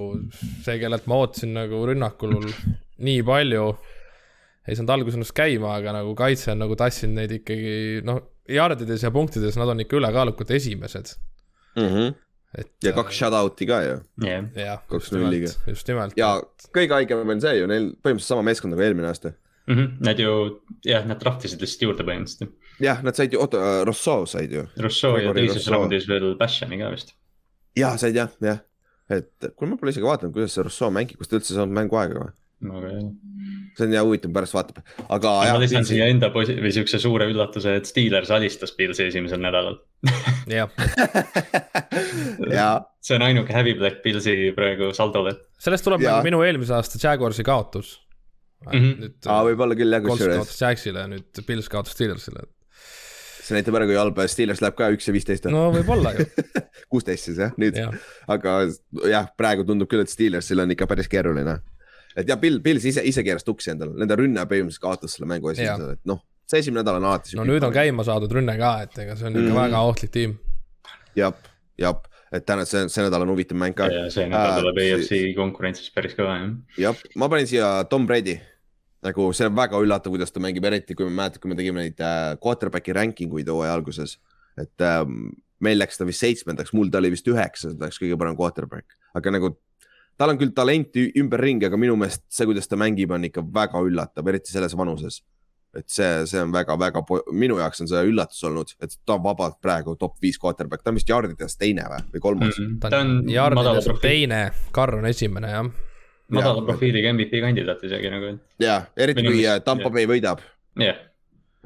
see, kellelt ma ootasin nagu rünnakul *laughs* nii palju, ei saanud alguses ennast käima, aga nagu kaitse on nagu tassinud neid ikkagi noh, jardides ja punktides nad on ikka ülekaalukalt esimesed, Mm -hmm. et. ja kaks shout-out'i ka ju jah, kaks nulliga., just nimelt. ja kõige haigem on see ju, neil põhimõtteliselt sama meeskond nagu eelmine aasta. Mhm. nad ju, jah, nad draftisid lihtsalt juurde põhimõtteliselt. jah, nad said ju, oota, Rousseau said ju. Rousseau ja teises raundis veel Bashani ka vist. ja said jah, jah. et kuule, ma pole isegi vaadanud, kuidas see Rousseau mängib, kas ta üldse saanud mänguaega või? aga jah. see on jah huvitav, pärast vaatab, aga ma lisan jah siia, enda posi- või siukse suure üllatuse, et Steelers alistas Pilsi esimesel nädalal. jah, *laughs* ja see on ainuke häbiplekk Pilsi praegu saldol, et sellest tuleb Jaa. nagu minu eelmise aasta Jaguarsi kaotus mm. Mhm. -hmm. nüüd Aa, võib-olla küll jah, kusjuures kaotas Jacksile ja nüüd Pils kaotas Steelersile. see näitab ära, kui halb Steelers läheb ka üks ja viisteist no võib-olla ju, *laughs* kuusteist siis jah, nüüd, jah. aga jah, praegu tundub küll, et Steelersil on ikka päris keeruline. et ja Bill, Bills ise, ise keeras tuksi endale, nende rünne põhimõtteliselt kaotas selle mängu esimesel, et noh, see esimene nädal on alati. no nüüd on. käima saadud rünne ka, et ega see on ikka Mhm. mm -hmm. väga ohtlik tiim. jah, jah, et täna see, see nädal on huvitav mäng ka. ja see nädal Aa, tuleb siis- EFC konkurentsis päris kõva jah. jah, ma panin siia Tom Brady. nagu see on väga üllatav, kuidas ta mängib, eriti kui ma mäletan, kui me tegime neid äh, quarterback'i ranking uid hooaja alguses. et ähm, meil läks ta vist seitsmendaks, mul ta oli vist üheksandaks kõige parem quarterback, aga nagu tal on küll talenti ümberringi, aga minu meelest see, kuidas ta mängib, on ikka väga üllatav, eriti selles vanuses. Et see, see on väga-väga, minu jaoks on see üllatus olnud, et ta on vabalt praegu top viis quarterback, ta on vist jardides teine või, või kolmas mm.. ta ta on on jardides on teine, Carr on esimene jah. madala profiiliga MVP kandidaat isegi nagu, ja eriti Minu kui äh, Tampa jah. Bay võidab, jah.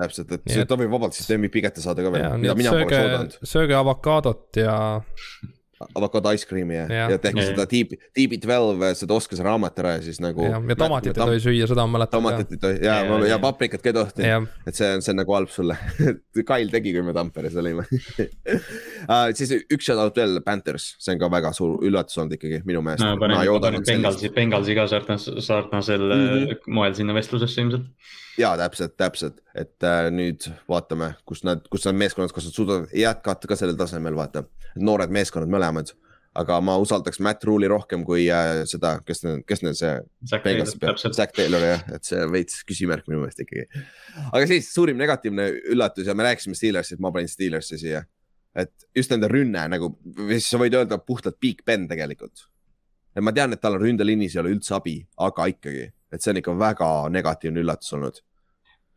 täpselt, et et- ta võib vabalt siis MVP kätte saada ka veel mida mina poleks sööge oodanud., sööge avokaadot ja *laughs* avokaado ice cream'i ja, ja. Jah. ja tehke seda DB, DB12 seda oskuse raamat ära ja siis nagu. ja, tomatit ei tohi süüa, seda ma mäletan tomatit ei tohi ja, Ja, ja, ja, paprikat ka ei tohti, jah, et see on, see on nagu halb sulle. *laughs* Kail tegi, kui me Tamperes olime uh. *laughs* siis üks shout out veel, Panthers, see on ka väga suur üllatus olnud ikkagi minu meelest no panen, panen Bengalsi, Bengalsi ka sarnas, sarnasel mm. -hmm. moel sinna vestlusesse ilmselt. Ja täpselt, täpselt, et äh, nüüd vaatame, kus nad, kus nad meeskonnad, kas nad suudavad jätkata ka sellel tasemel, vaata. noored meeskonnad mõlemad, aga ma usaldaks Matt Rule'i rohkem kui äh, seda, kes, kes neil see Zack Taylor jah, et see veits küsimärk minu meelest ikkagi. aga siis suurim negatiivne üllatus ja me rääkisime Steelersist, ma panin Steelersi siia. et just nende rünne nagu, siis sa võid öelda puhtalt Big Ben tegelikult. et ma tean, et tal on ründeliinis ei ole üldse abi, aga ikkagi, et see on ikka väga negatiivne üllatus olnud.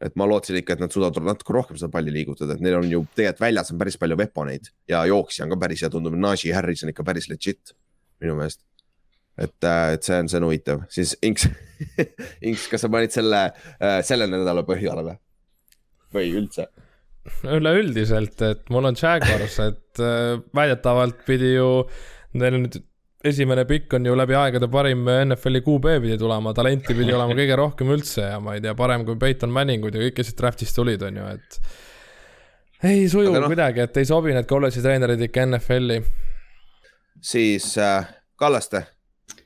et ma lootsin ikka, et nad suudavad natuke rohkem seda palli liigutada, et neil on ju tegelikult väljas on päris palju veponeid ja jooksja on ka päris hea, tundub, Najee Harris on ikka päris legit minu meelest et, et see on, see on huvitav, siis Inks, *laughs* Inks, kas sa panid selle, selle nädala põhjale või? või üldse? üleüldiselt, et mul on Jaguars, et äh, väidetavalt pidi ju, neil nüüd esimene pikk on ju läbi aegade parim NFL-i QB pidi tulema, talenti pidi olema *laughs* kõige rohkem üldse ja ma ei tea, parem kui Peyton Manningud ja kõik, kes siit draft'ist tulid, on ju, et ei suju Aga no. kuidagi, et ei sobi need kolledži treenerid ikka NFL-i. siis äh, Kallaste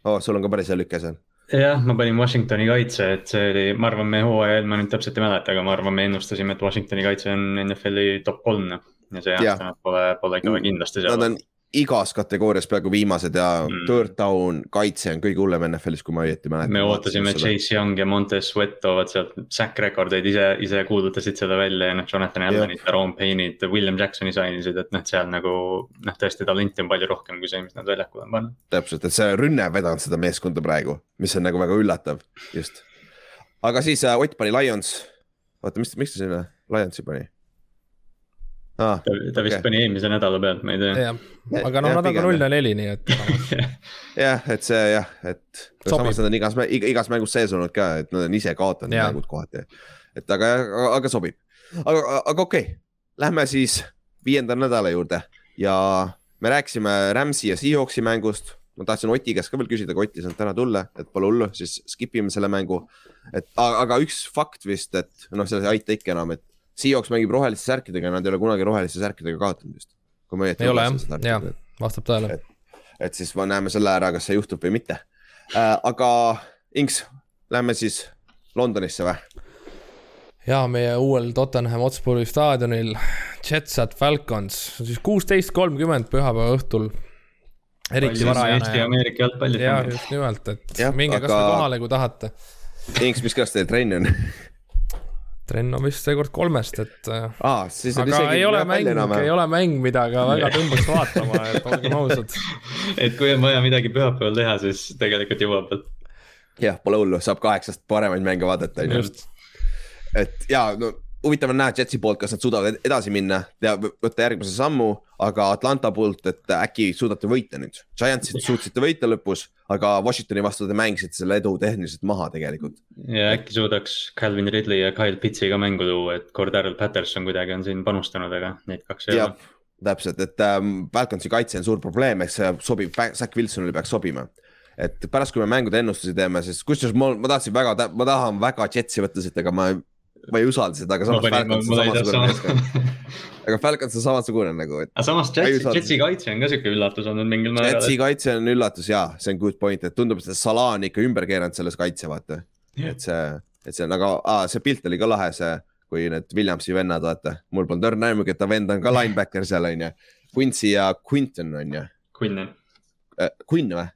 oh,, sul on ka päris hea lüke seal. jah, ma panin Washingtoni kaitse, et see oli, ma arvan, me hooajal, ma nüüd täpselt ei mäleta, aga ma arvan, me ennustasime, et Washingtoni kaitse on NFL-i top kolm noh. ja see aasta nad pole, pole ikka kindlasti Nad seal on. Igas kategoorias peaaegu viimased ja Mm. third down kaitse on kõige hullem NFL-is, kui ma õieti mäletan. me ootasime, et Chase Young ja Montez Sweat toovad sealt sack rekordeid ise, ise kuulutasid seda välja ja noh, Jonathan Allan'id, Aaron Payne'id, William Jacksoni sainisid, et noh, seal nagu noh, tõesti talenti on palju rohkem kui see, mis nad väljakule on pannud. täpselt, et see rünne on vedanud seda meeskonda praegu, mis on nagu väga üllatav, just. aga siis äh, Ott pani Lions, oota, mis, miks ta sinna Lionsi pani ah,? ta, ta vist Okei. pani eelmise nädala pealt, ma ei tea. jah, aga noh, nad on ka null ja neli, nii et *laughs* jah, et see jah, et samas nad on igas, igas mängus sees olnud ka, et nad on ise kaotanud mängud kohati. et aga, aga, aga sobib, aga, aga okei okay., lähme siis viienda nädala juurde ja me rääkisime Rams'i ja Seahawksi mängust. ma tahtsin Oti käest ka veel küsida, aga Ott ei saanud täna tulla, et pole hullu, siis skip ime selle mängu. et aga, aga üks fakt vist, et noh, selles ei aita ikka enam, et Seahawks mängib roheliste särkidega, nad ei ole kunagi roheliste särkidega kaotanud vist. kui ma õieti ei ole jah, jah vastab tõele. et siis me näeme selle ära, kas see juhtub või mitte äh,. aga Inks, lähme siis Londonisse või? ja meie uuel Tottenham Hotspuri staadionil Jets at Falcons, siis kuusteist kolmkümmend pühapäeva õhtul. eriti varajane. Eesti-Ameerika jalgpalli. jah, just nimelt, et ja, minge aga- kasvõi kohale, kui tahate. Inks, mis klass teil trenn on *laughs* trenn on vist seekord kolmest, et ah,? siis on aga isegi ei ole mäng ei ole mäng, mida ka väga tõmbaks vaatama, et olgem ausad. *laughs* et kui on vaja midagi pühapäeval teha, siis tegelikult jõuab veel. jah, pole hullu, saab kaheksast paremaid mänge vaadata, on ju. et ja no huvitav on näha Jetsi poolt, kas nad suudavad ed- edasi minna ja võ- võtta järgmise sammu, aga Atlanta poolt, et äkki suudate võita nüüd. Giantsid suutsite võita lõpus, aga Washingtoni vastu te mängisite selle edu tehniliselt maha tegelikult. ja äkki suudaks Calvin Ridley ja Kyle Pitsi ka mängu tuua, et Cordero Patterson kuidagi on siin panustanud, aga neid kaks ei ole., täpselt, et ähm, Falconsi kaitse on suur probleem, eks see sobib, Zack Wilsonile peaks sobima. et pärast, kui me mängude ennustusi teeme, siis kusjuures ma, ma tahtsin väga, ma tahan väga Jetsi võtta siit, aga ma, ma ei usalda seda, aga ma samas Falcons on samasugune aga Falcons on samasugune nagu, et aga samas Jetsi, Jetsi kaitse on ka siuke üllatus olnud mingil Jetsi määral. kaitse on üllatus ja see on good point, et tundub, et see Salah on ikka ümber keeranud selles kaitse, vaata. et see, et see on, aga aa, see pilt oli ka lahe, see, kui need Williamsi vennad, vaata, mul polnud õrna aimugi, et ta vend on ka linebacker seal on ju. Quincy ja Quinton on ju, Quinnen, Quinn või?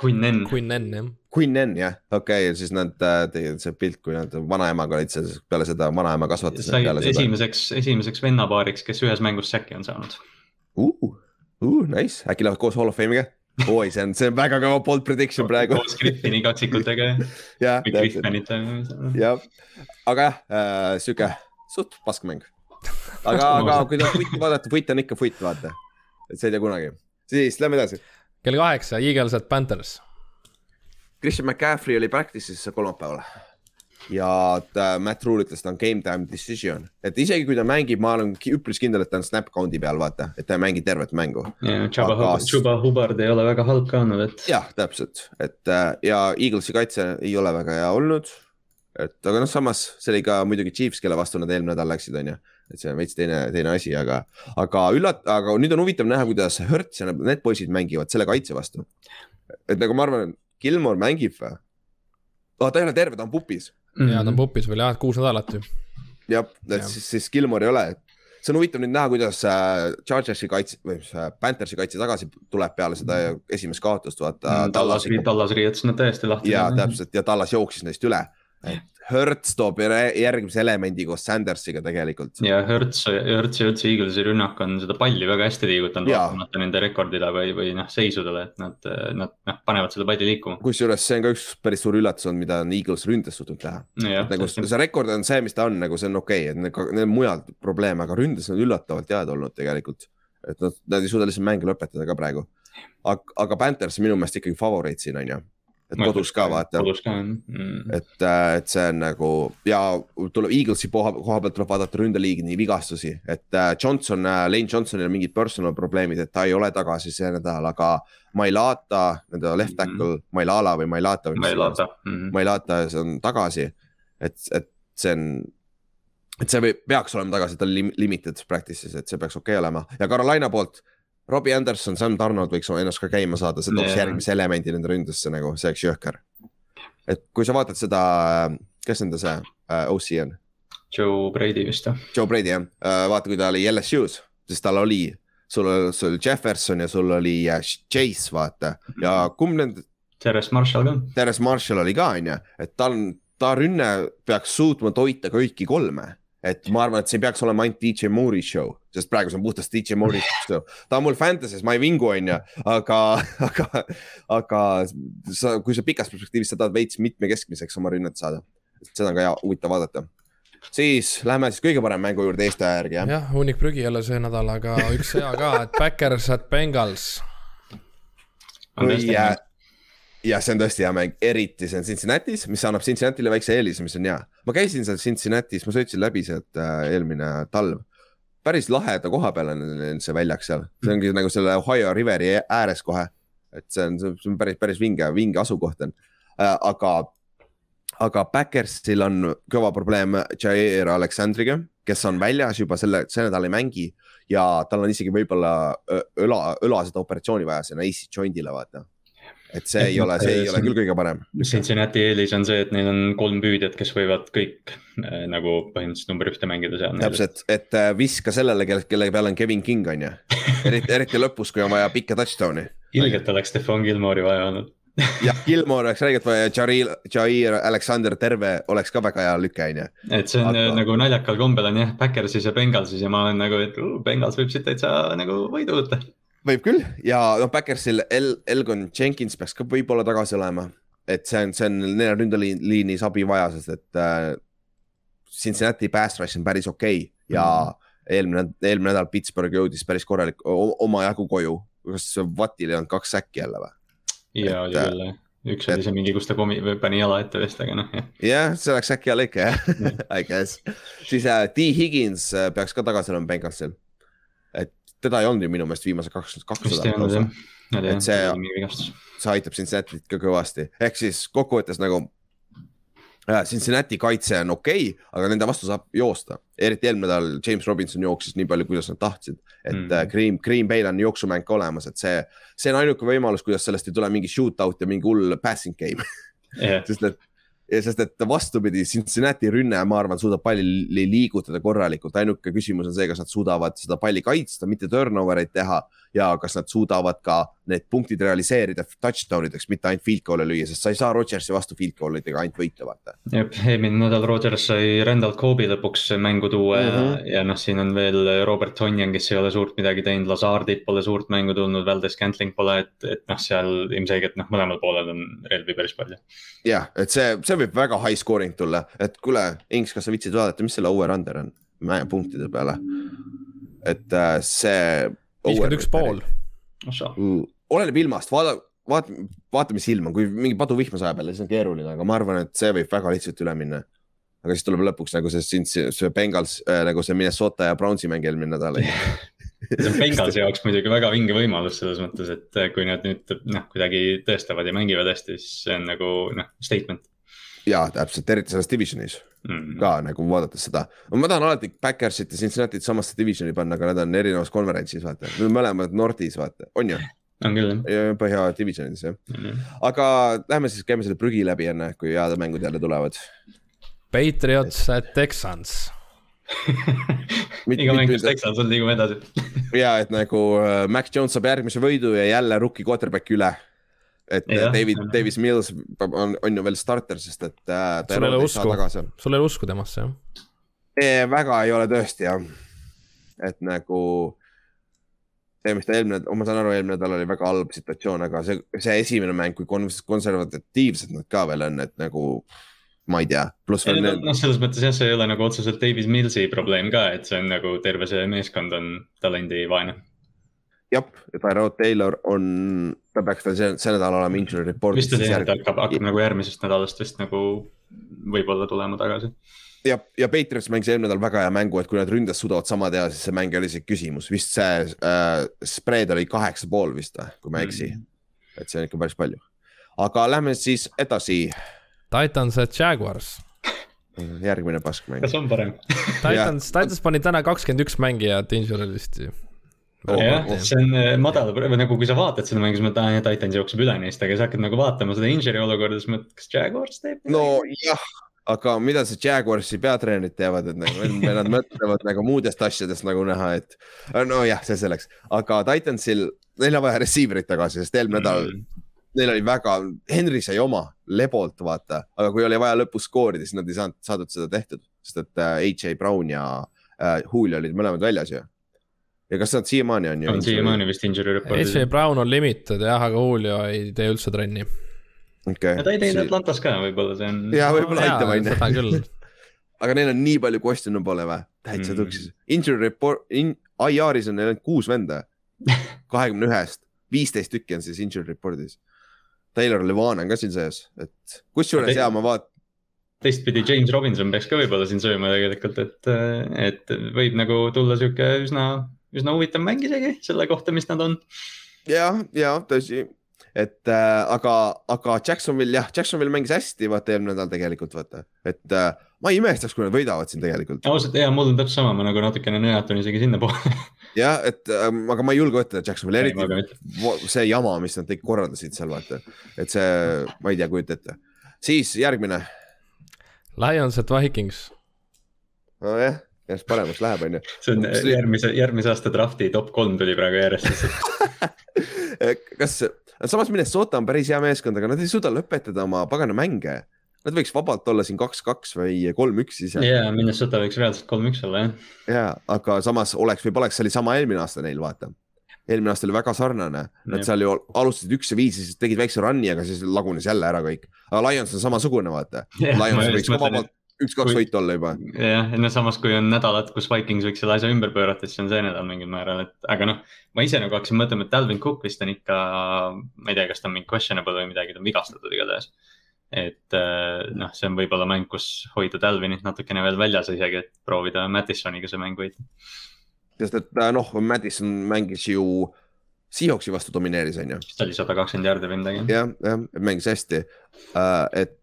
Quinnen. Quinn N jah. Quinn jah, okei okay,, siis nad äh, tegid see pilt, kui nad vanaemaga olid seal, siis peale seda vanaema kasvatas neid sai peale seda esimeseks, esimeseks vennapaariks, kes ühes mängus säki on saanud. uh,. Uh, nice, äkki lähevad koos Hall of Fame'iga? oi, see on, see on väga kõva bold prediction praegu. koos Griffini kaksikutega jah, *laughs* või täpselt, Griffinit. jah, aga jah äh,, sihuke suht pask mäng. aga, *laughs* aga kui tahad vutti vaadata, vutt on ikka vutt, vaata. et see ei tea kunagi. siis lähme edasi. kell kaheksa, Eagles at Panthers. Christian McCaffrey oli practice'is kolmapäeval ja ta, Matt Rule ütles, ta on game time decision, et isegi kui ta mängib, ma olen üpris kindel, et ta on snap count'i peal, vaata, et ta ei mängi tervet mängu. ja Chuba Aga-, Hubbard ei ole väga halb ka olnud, et. jah, täpselt, et äh, ja Eaglesi kaitse ei ole väga hea olnud. et aga noh, samas see oli ka muidugi Chiefs, kelle vastu nad eelmine nädal läksid, on ju. et see on veits teine, teine asi, aga, aga üllat-, aga nüüd on huvitav näha, kuidas Hertz ja need poisid mängivad selle kaitse vastu. et nagu ma arvan, Gilmore mängib või? oh, ta ei ole terve, ta on pupis ja ta on pupis veel jah, kuus nädalat ju. jah, et siis, siis Gilmore ei ole. see on huvitav nüüd näha, kuidas äh, Chargersi kaitse või mis äh, Panthersi kaitse tagasi tuleb peale seda esimest kaotust, vaata. Tallas, Tallas riietas nad täiesti lahti. ja täpselt ja Tallas jooksis neist üle. Hertz toob jär- järgmise elemendi koos Sandersiga tegelikult. ja Hertz, Hertz ja üldse Eaglesi rünnak on seda palli väga hästi liigutanud, vaatamata nende rekordile või, või noh, seisudele, et nad, nad noh, panevad seda palli liikuma. kusjuures see on ka üks päris suur üllatus olnud, mida on Eagles ründes suutnud teha. nagu see rekord on see, mis ta on, nagu see on okei okay,, et neil on mujal probleeme, aga ründes on üllatavalt head olnud tegelikult. et nad, nad ei suuda lihtsalt mänge lõpetada ka praegu. aga, aga Panthers minu meelest ikkagi favoriit siin on ju. Et kodus ka vaata, kodus ka on mm.. et, et see on nagu ja tuleb Eaglesi koha, koha pealt tuleb vaadata ründeliigini vigastusi, et äh, Johnson, Lane Johnsonil on mingid personal probleemid, et ta ei ole tagasi see nädal, aga Mailata, nende left tackle mm, -hmm. Mailala või Mailata ma laata mm.. Mailata, see on tagasi. et, et see on, et see võib, peaks olema tagasi, ta on lim- limited practice'is, et see peaks okei okay olema ja Carolina poolt. Robbie Anderson, Sam Donald võiks ennast ka käima saada, see tooks järgmise elemendi nende ründesse nagu, see oleks jõhker. et kui sa vaatad seda, kes nende see äh, OC on, Joe Brady vist jah, Joe Brady jah äh,, vaata, kui ta oli LSU-s, siis tal oli, sul oli, sul oli Jefferson ja sul oli äh, Chase, vaata ja kumb nende, Terence Marshall ka. Terence Marshall oli ka, on ju, et tal, ta rünne peaks suutma toita kõiki kolme. Et ma arvan, et see ei peaks olema ainult DJ Moore'i show, sest praegu see on puhtalt DJ Moore'i *laughs* show. ta on mul Fantasy's, ma ei vingu, on ju, aga, aga, aga sa, kui sa pikas perspektiivis sa tahad veits mitmekeskmiseks oma rünnet saada, seda on ka hea, huvitav vaadata. siis lähme siis kõige parema mängu juurde Eesti aja järgi, jah. jah, hunnik prügi jälle see nädal, aga üks hea ka, et Backers at Bengals. kui äh, ja see on tõesti hea mäng, eriti see on Cincinnati's, mis annab Cincinnati'le väikse eelise, mis on hea. Ma käisin seal Cincinnati's, ma sõitsin läbi sealt äh, eelmine talv. päris laheda koha peal on see väljak seal, see ongi nagu selle Ohio Riveri ääres kohe. et see on, see on päris, päris vinge, vinge asukoht on äh,, aga, aga Backersil on kõva probleem Jair Aleksandriga, kes on väljas juba selle, see nädal ei mängi ja tal on isegi võib-olla õla, õla seda operatsiooni vaja sinna AC joint'ile vaata. Et see Et ei ole, see ei see ole küll kõige parem. Cincinnati eelis on see, et neil on kolm püüdjat, kes võivad kõik äh, nagu põhimõtteliselt number ühte mängida seal. täpselt, et äh, viska sellele, kelle, kelle peal on Kevin King on ju, eriti, eriti lõpus, kui on vaja pikka touchdown'i. ilgelt oleks Stefan Gilmore'i vaja olnud. jah, Gilmore oleks räigelt vaja ja Jair, Jair Alexander terve oleks ka väga hea lüke on ju. et see on Aga- Aga... nagu naljakal kombel on jah, Backersis ja Bengalsis ja ma olen nagu, et uh, Bengals võib siit täitsa nagu võidu võtta. Võib küll ja noh, Backersil El-, Elgon Jenkins peaks ka võib-olla tagasi olema. et see on, see on neil ründeliinis abi vaja, sest et äh, Cincinnati pass rush on päris okei okay ja mm. eelmine, eelmine nädal Pittsburgh jõudis päris korralik omajagu koju. kas Wattil ei olnud kaks säkki jälle või? ja oli küll jah, üks oli see mingi, kus ta komi-, pani jala ette vist, aga noh jah. jah, see oleks äkki hea lõike jah, *laughs* I guess. siis äh, T Higgins äh, peaks ka tagasi olema Bengalsil. Teda ei olnud ju minu meelest viimase kaks, kaks nädalat Et see- see..., aitab Cincinnati't ka kõvasti, ehk siis kokkuvõttes nagu äh, Cincinnati kaitse on okei okay,, aga nende vastu saab joosta, eriti eelmine nädal James Robinson jooksis nii palju, kuidas nad tahtsid. et mm. Mhm. Green, Green Bay'l on jooksumäng ka olemas, et see, see on ainuke võimalus, kuidas sellest ei tule mingi shootout ja mingi hull passing game, jah, *laughs* sest ja sest, et vastupidi, Cincinnati rünne, ma arvan, suudab palli li- liigutada korralikult, ainuke küsimus on see, kas nad suudavad seda palli kaitsta, mitte turnover eid teha ja kas nad suudavad ka need punktid realiseerida touchdown ideks, mitte ainult field goal'e lüüa, sest sa ei saa Rodgersi vastu field goal idega ainult võita, vaata. jep, eelmine nädal Rodgers sai Randall Cobe'i lõpuks mängu tuua mm Mhm. -hmm. ja, ja noh, siin on veel Robert Tonyan, kes ei ole suurt midagi teinud, Lazardit pole suurt mängu tulnud, Valdes Scantling pole, et, et noh, seal ilmselgelt noh, mõlemal poolel on relvi päris palju. jah, et see, see võib väga high scoring tulla, et kuule, Inks, kas sa viitsid vaadata, mis selle over-under on punktide peale? et äh, see. Viiskümmend üks pool. Mm, oleneb ilmast, vaata, vaata, vaata, mis ilm on, kui mingi paduvihm sajab jälle, siis on keeruline, aga ma arvan, et see võib väga lihtsalt üle minna. aga siis tuleb lõpuks nagu see, see, see Bengals äh, nagu see Minnesota ja Brownsi mäng eelmine nädal. *laughs* see on Bengalsi jaoks muidugi väga vinge võimalus selles mõttes, et äh, kui nad nüüd noh, kuidagi tõestavad ja mängivad hästi, siis see on nagu noh, statement. Ja täpselt, eriti selles divisionis mm.. ka nagu vaadates seda. ma tahan alati Backersit ja Cincinnati't samasse divisioni panna, aga nad on erinevas konverentsis, vaata, nad on mõlemad Nordis, vaata, on ju, on küll jah põhja divisionides jah. mm.. aga lähme siis, käime selle prügi läbi enne, kui head mängud jälle tulevad. Patriots at Texans. *laughs* iga mäng, mis Texas on, liigume edasi. *laughs* ja et nagu äh, Mac Jones saab järgmise võidu ja jälle rookie quarterback'i üle. Et ja, David, Davis Mills on, on ju veel starter, sest et äh, ta sul ei ole usku. sul ei ole usku temasse jah? väga ei ole tõesti jah, et nagu see, mis ta eelmine, ma saan aru, eelmine nädal oli väga halb situatsioon, aga see, see esimene mäng, kui kon- konservatiivsed nad ka veel on, et nagu ma ei tea, pluss veel noh, selles mõttes jah, see ei ole nagu otseselt Davis Millsi probleem ka, et see on nagu terve see meeskond on talendivaene. jah, ja Tyrod Taylor on, ta peaks veel see, see nädal olema injury report'is. vist oli jah, et hakkab, hakkab nagu järgmisest nädalast vist nagu võib-olla tulema tagasi. ja, ja Patriots mängis eelmine nädal väga hea mängu, et kui nad ründes suudavad sama teha, siis see mäng ole isegi küsimus, vist see äh, spread oli kaheksa pool vist või, kui ma ei eksi mm.. et see on ikka päris palju. aga lähme siis edasi, Titans at Jaguars. järgmine paskmäng. kas on parem? Titans, *laughs* Titans pani täna kakskümmend üks mängijat injury list'i. Jah see on äh, madal, nagu kui sa vaatad seda mängu, siis mõtled, aa, Titans jookseb üle neist, aga sa hakkad nagu vaatama seda injury olukorda, siis mõtled, kas Jaguars teeb nojah, aga mida see Jaguarsi peatreenerid teavad, et nagu nad mõtlevad nagu muudest asjadest nagu näha, et nojah, see selleks, aga Titansil, neil on vaja receiver'it tagasi, sest eelmine nädal Mm. neil oli väga, Henry sai oma lebolt, vaata, aga kui oli vaja lõpus skoorida, siis nad ei saanud, saadud seda tehtud, sest et äh, H.A. Brown ja äh, Julio olid mõlemad väljas ju. Ja kas nad siiamaani on ju? on siiamaani vist injury report'is. AJ Brown on limited jah, aga Julio ei tee üldse trenni. okei ja ta ei teinud. Atlantas ka võib-olla see on. ja võib-olla aitab on seda ju, küll. *laughs* aga neil on nii palju questionable või, täitsa Mm. tuksis. Injury report in,, IR-is on neil ainult kuus venda, *laughs* kahekümne ühest, viisteist tükki on siis injury report'is. Taylor Levan on ka siin sees, et kusjuures ja ma vaat-, teistpidi James Robinson peaks ka võib-olla siin sööma tegelikult, et, et võib nagu tulla sihuke üsna, üsna huvitav mäng isegi selle kohta, mis nad on. ja, ja tõsi, et äh, aga, aga Jacksonville jah, Jacksonville mängis hästi, vaata eelmine nädal tegelikult vaata, et äh, ma ei imestaks, kui nad võidavad siin tegelikult. ausalt ja mul on täpselt sama, ma nagu natukene nõjatun isegi sinnapoole. jah, et ähm, aga ma ei julge võtta Jacksonville, eriti see jama, mis nad kõik korraldasid seal vaata, et see, ma ei tea, kujuta ette. siis järgmine, Lions at Vikings. nojah, järjest paremaks läheb, onju. see on järgmise, järgmise aasta drafti top kolm tuli praegu järjest lihtsalt. *laughs* kas, samas Minnesota on päris hea meeskond, aga nad ei suuda lõpetada oma pagana mänge. Nad võiks vabalt olla siin kaks-kaks või kolm-üks ise ja Minnesota võiks reaalselt kolm-üks olla jah. ja, aga samas oleks või poleks, see oli sama eelmine aasta neil, vaata. eelmine aasta oli väga sarnane, nad Jah. seal ju alustasid üks ja viis ja siis tegid väikse run'i, aga siis lagunes jälle ära kõik. aga Lions on samasugune, vaata. Ma Lions võiks ka vabalt üks-kaks kui- võitu olla juba. jah, no samas kui on nädalad, kus Vikings võiks selle asja ümber pöörata, siis on see nädal mingil määral, et aga noh, ma ise nagu hakkasin mõtlema, et Dalvin Cook vist on ikka, ma ei tea, kas ta on mingi questionable või midagi, ta on vigastatud igatahes. et eh, noh, see on võib-olla mäng, kus hoida Dalvinit natukene veel väljas isegi, et proovida Madisoniga see mäng võita. sest et äh, noh, Madison mängis ju Seahawksi vastu domineeris, onju. vist oli sada kakskümmend jaardi või midagi. jah, jah, mängis hästi uh,. et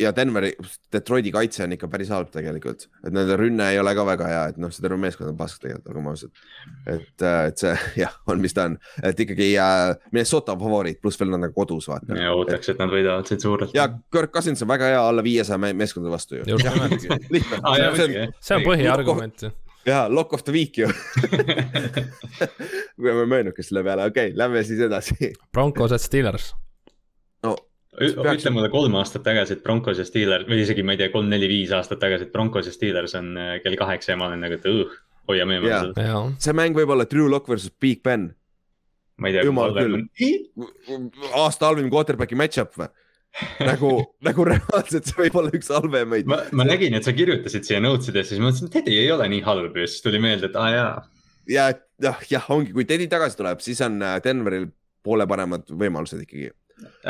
ja Denveri, Detroiti kaitse on ikka päris halb tegelikult, et nende rünne ei ole ka väga hea, et noh, see terve meeskond on pask tegelikult, olgem ausad. et, et see *laughs* jah, on, mis ta on, et ikkagi uh, Minnesota on favoriit, pluss veel nad on kodus, vaata. ja ootaks, et nad võidavad siit suurelt. ja Kirk Cousins on väga hea alla viiesaja me meeskondade vastu ju. *laughs* Ah, see see on põhiargument ju. ja lock of the week ju *laughs* kui me möönudki selle peale, okei okay,, lähme siis edasi. Broncos at Steelers. No ütle mulle kolm aastat tagasi, et Broncos ja Steelers või isegi ma ei tea, kolm-neli-viis aastat tagasi, et Broncos ja Steelers on äh, kell kaheksa ja ma olen nagu, et õh, hoiame eemale Jaa. seda. jaa, see mäng võib olla Drew Lock versus Big Ben. Jumal aasta halvim quarterback'i match-up või? nagu, *laughs* nagu reaalselt see võib olla üks halvemaid. ma, ma nägin, et sa kirjutasid siia notes idesse, siis mõtlesin, et Teddy ei ole nii halb ja siis tuli meelde, et aa jaa. ja jah, jah, ongi, kui Teddy tagasi tuleb, siis on äh, Denveril poole paremad võimalused ikkagi.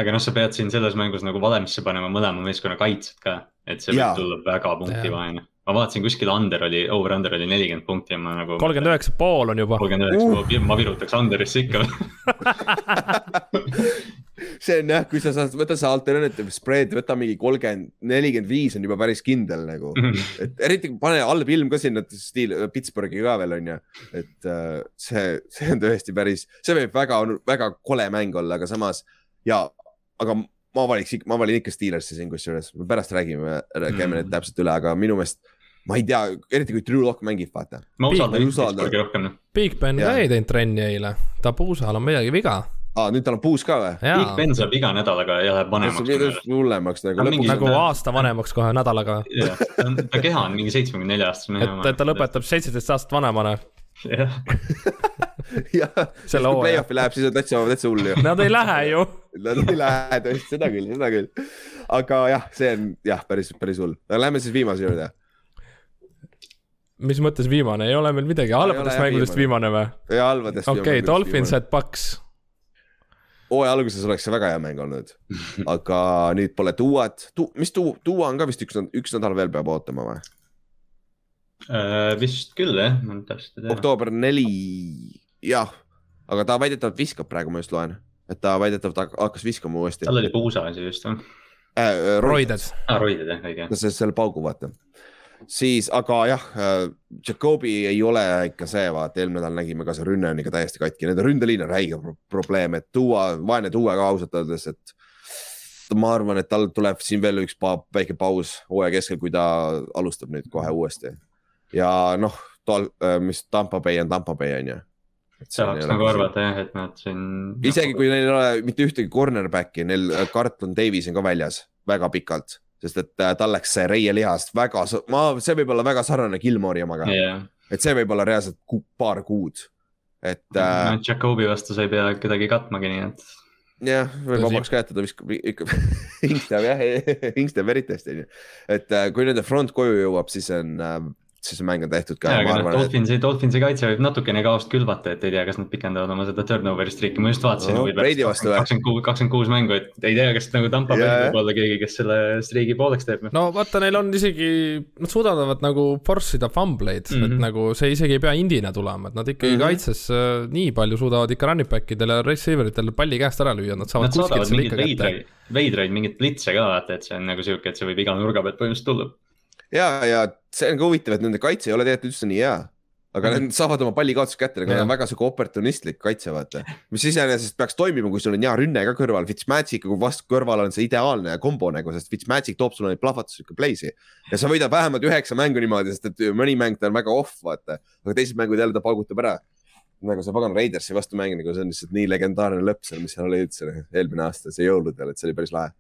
Aga noh, sa pead siin selles mängus nagu valemisse panema mõlema meeskonna kaitsed ka, et see võib tulla väga punkti Jaa. vaene. ma vaatasin kuskil under oli, over under oli nelikümmend punkti ja ma nagu. kolmkümmend üheksa pool on juba. kolmkümmend üheksa, ma virutaks under'isse ikka. *laughs* see on jah, kui sa saad, võta see alternative spread, võta mingi kolmkümmend, nelikümmend viis on juba päris kindel nagu. et eriti pane halb ilm ka sinna stiil, Pittsburghi ka veel on ju, et äh, see, see on tõesti päris, see võib väga, väga kole mäng olla, aga samas ja, aga ma valiks, ma valin ikka Steelersi siin kusjuures, me pärast räägime, käime need Mm. täpselt üle, aga minu meelest ma ei tea, eriti kui Drew Lock mängib, vaata. ma usaldan. Pittsburghi rohkem. Big Ben ka ei teinud trenni eile, ta puusal on midagi viga. aa, nüüd tal on puus ka või? Big Ben saab iga nädalaga ja läheb vanemaks. hullemaks nagu mingi- lõpuks. nagu aasta vanemaks kohe nädalaga. ta keha on mingi seitsmekümne nelja aastane. et, et ta lõpetab seitseteist aastat vanemana. Jah, *laughs* jah, Selle kui play-off'i läheb, siis on täitsa, täitsa hull ju. Nad ei lähe ju. *laughs* Nad ei lähe tõesti, seda küll, seda küll. aga jah, see on jah, päris, päris hull. aga lähme siis viimase juurde. mis mõttes viimane, ei ole meil midagi, halbadest mängudest viimane või? ja halvadest. okei Dolphins. at Paks. hooaja alguses oleks see väga hea mäng olnud, *laughs* aga nüüd pole Duat tu,, mis Tu-, Tua on ka vist üks, üks nädal veel peab ootama või? Äh, vist küll jah, ma nüüd täpselt ei tea. oktoober neli, jah, aga ta väidetavalt viskab praegu, ma just loen, et ta väidetavalt hak- hakkas viskama uuesti tal oli puusa asi just või? äh,. Roided. aa, Roided jah, õige. see, selle paugu vaata. siis, aga jah, Jakobi ei ole ikka see, vaata eelmine nädal nägime ka see rünne on ikka täiesti katki, nende ründeliin on räige pro probleem, et tuua, vaene tuua ka ausalt öeldes, et ma arvan, et tal tuleb siin veel üks pa väike paus hooaja keskel, kui ta alustab nüüd kohe uuesti. Ja noh, mis Tampa Bay on Tampa Bay on ju tahaks nagu arvata jah, et nad siin. isegi kui neil ei ole mitte ühtegi cornerback'i, neil Carlton Davis on ka väljas väga pikalt, sest et äh, tal läks see reielihast väga, ma, see võib olla väga sarnane Gilmore'i omaga yeah.. et see võib olla reaalselt ku, paar kuud, et äh,. Jakobi vastu sa ei pea kedagi katmagi, nii et. jah, võib vabaks ka jätta, ta viskab ikka *laughs* hingst teab jah, hingst teab eriti hästi onju. et äh, kui nende front koju jõuab, siis on äh, siis see mäng on tehtud ka. aga noh, Dolphinsi et..., Dolphinsi kaitse võib natukene kaost külvata, et ei tea, kas nad pikendavad oma seda turnover'i streak'i, ma just vaatasin no,. kakskümmend kuus, kakskümmend kuus mängu, et ei tea, kas nagu Tampa Bay yeah. võib olla keegi, kes selle streak'i pooleks teeb. no vaata, neil on isegi, nad suudavad nagu force ida fumbleid mm, -hmm. et mhm. nagu see isegi ei pea indina tulema, et nad ikkagi mm -hmm. kaitses äh, nii palju suudavad ikka running back idele, receiver itele palli käest ära lüüa, nad saavad nad selle ikka kätte. veidraid mingeid blitse ka vaata, et see on nagu sihuke, et see võib iga nurga pealt põhimõtteliselt tulla ja, ja see on ka huvitav, et nende kaitse ei ole tegelikult üldse nii hea. aga -hmm. nad saavad oma palli kaotust kätte, aga nad on väga sihuke oportunistlik kaitse, vaata. mis iseenesest peaks toimima, kui sul on hea rünne ka kõrval, Fitzmagic'iga vastu kõrval on see ideaalne kombo nagu, sest Fitzmagic toob sulle neid plahvatuslikke play'si. ja sa võidad vähemalt üheksa mängu niimoodi, sest et mõni mäng ta on väga off, vaata. aga teised mängud jälle ta paugutab ära nagu see pagan Raidersi vastu mäng, nagu see on lihtsalt nii legendaarne lõpp seal, mis seal oli üldse eelmine aasta, see jõuludel, et see oli päris lahe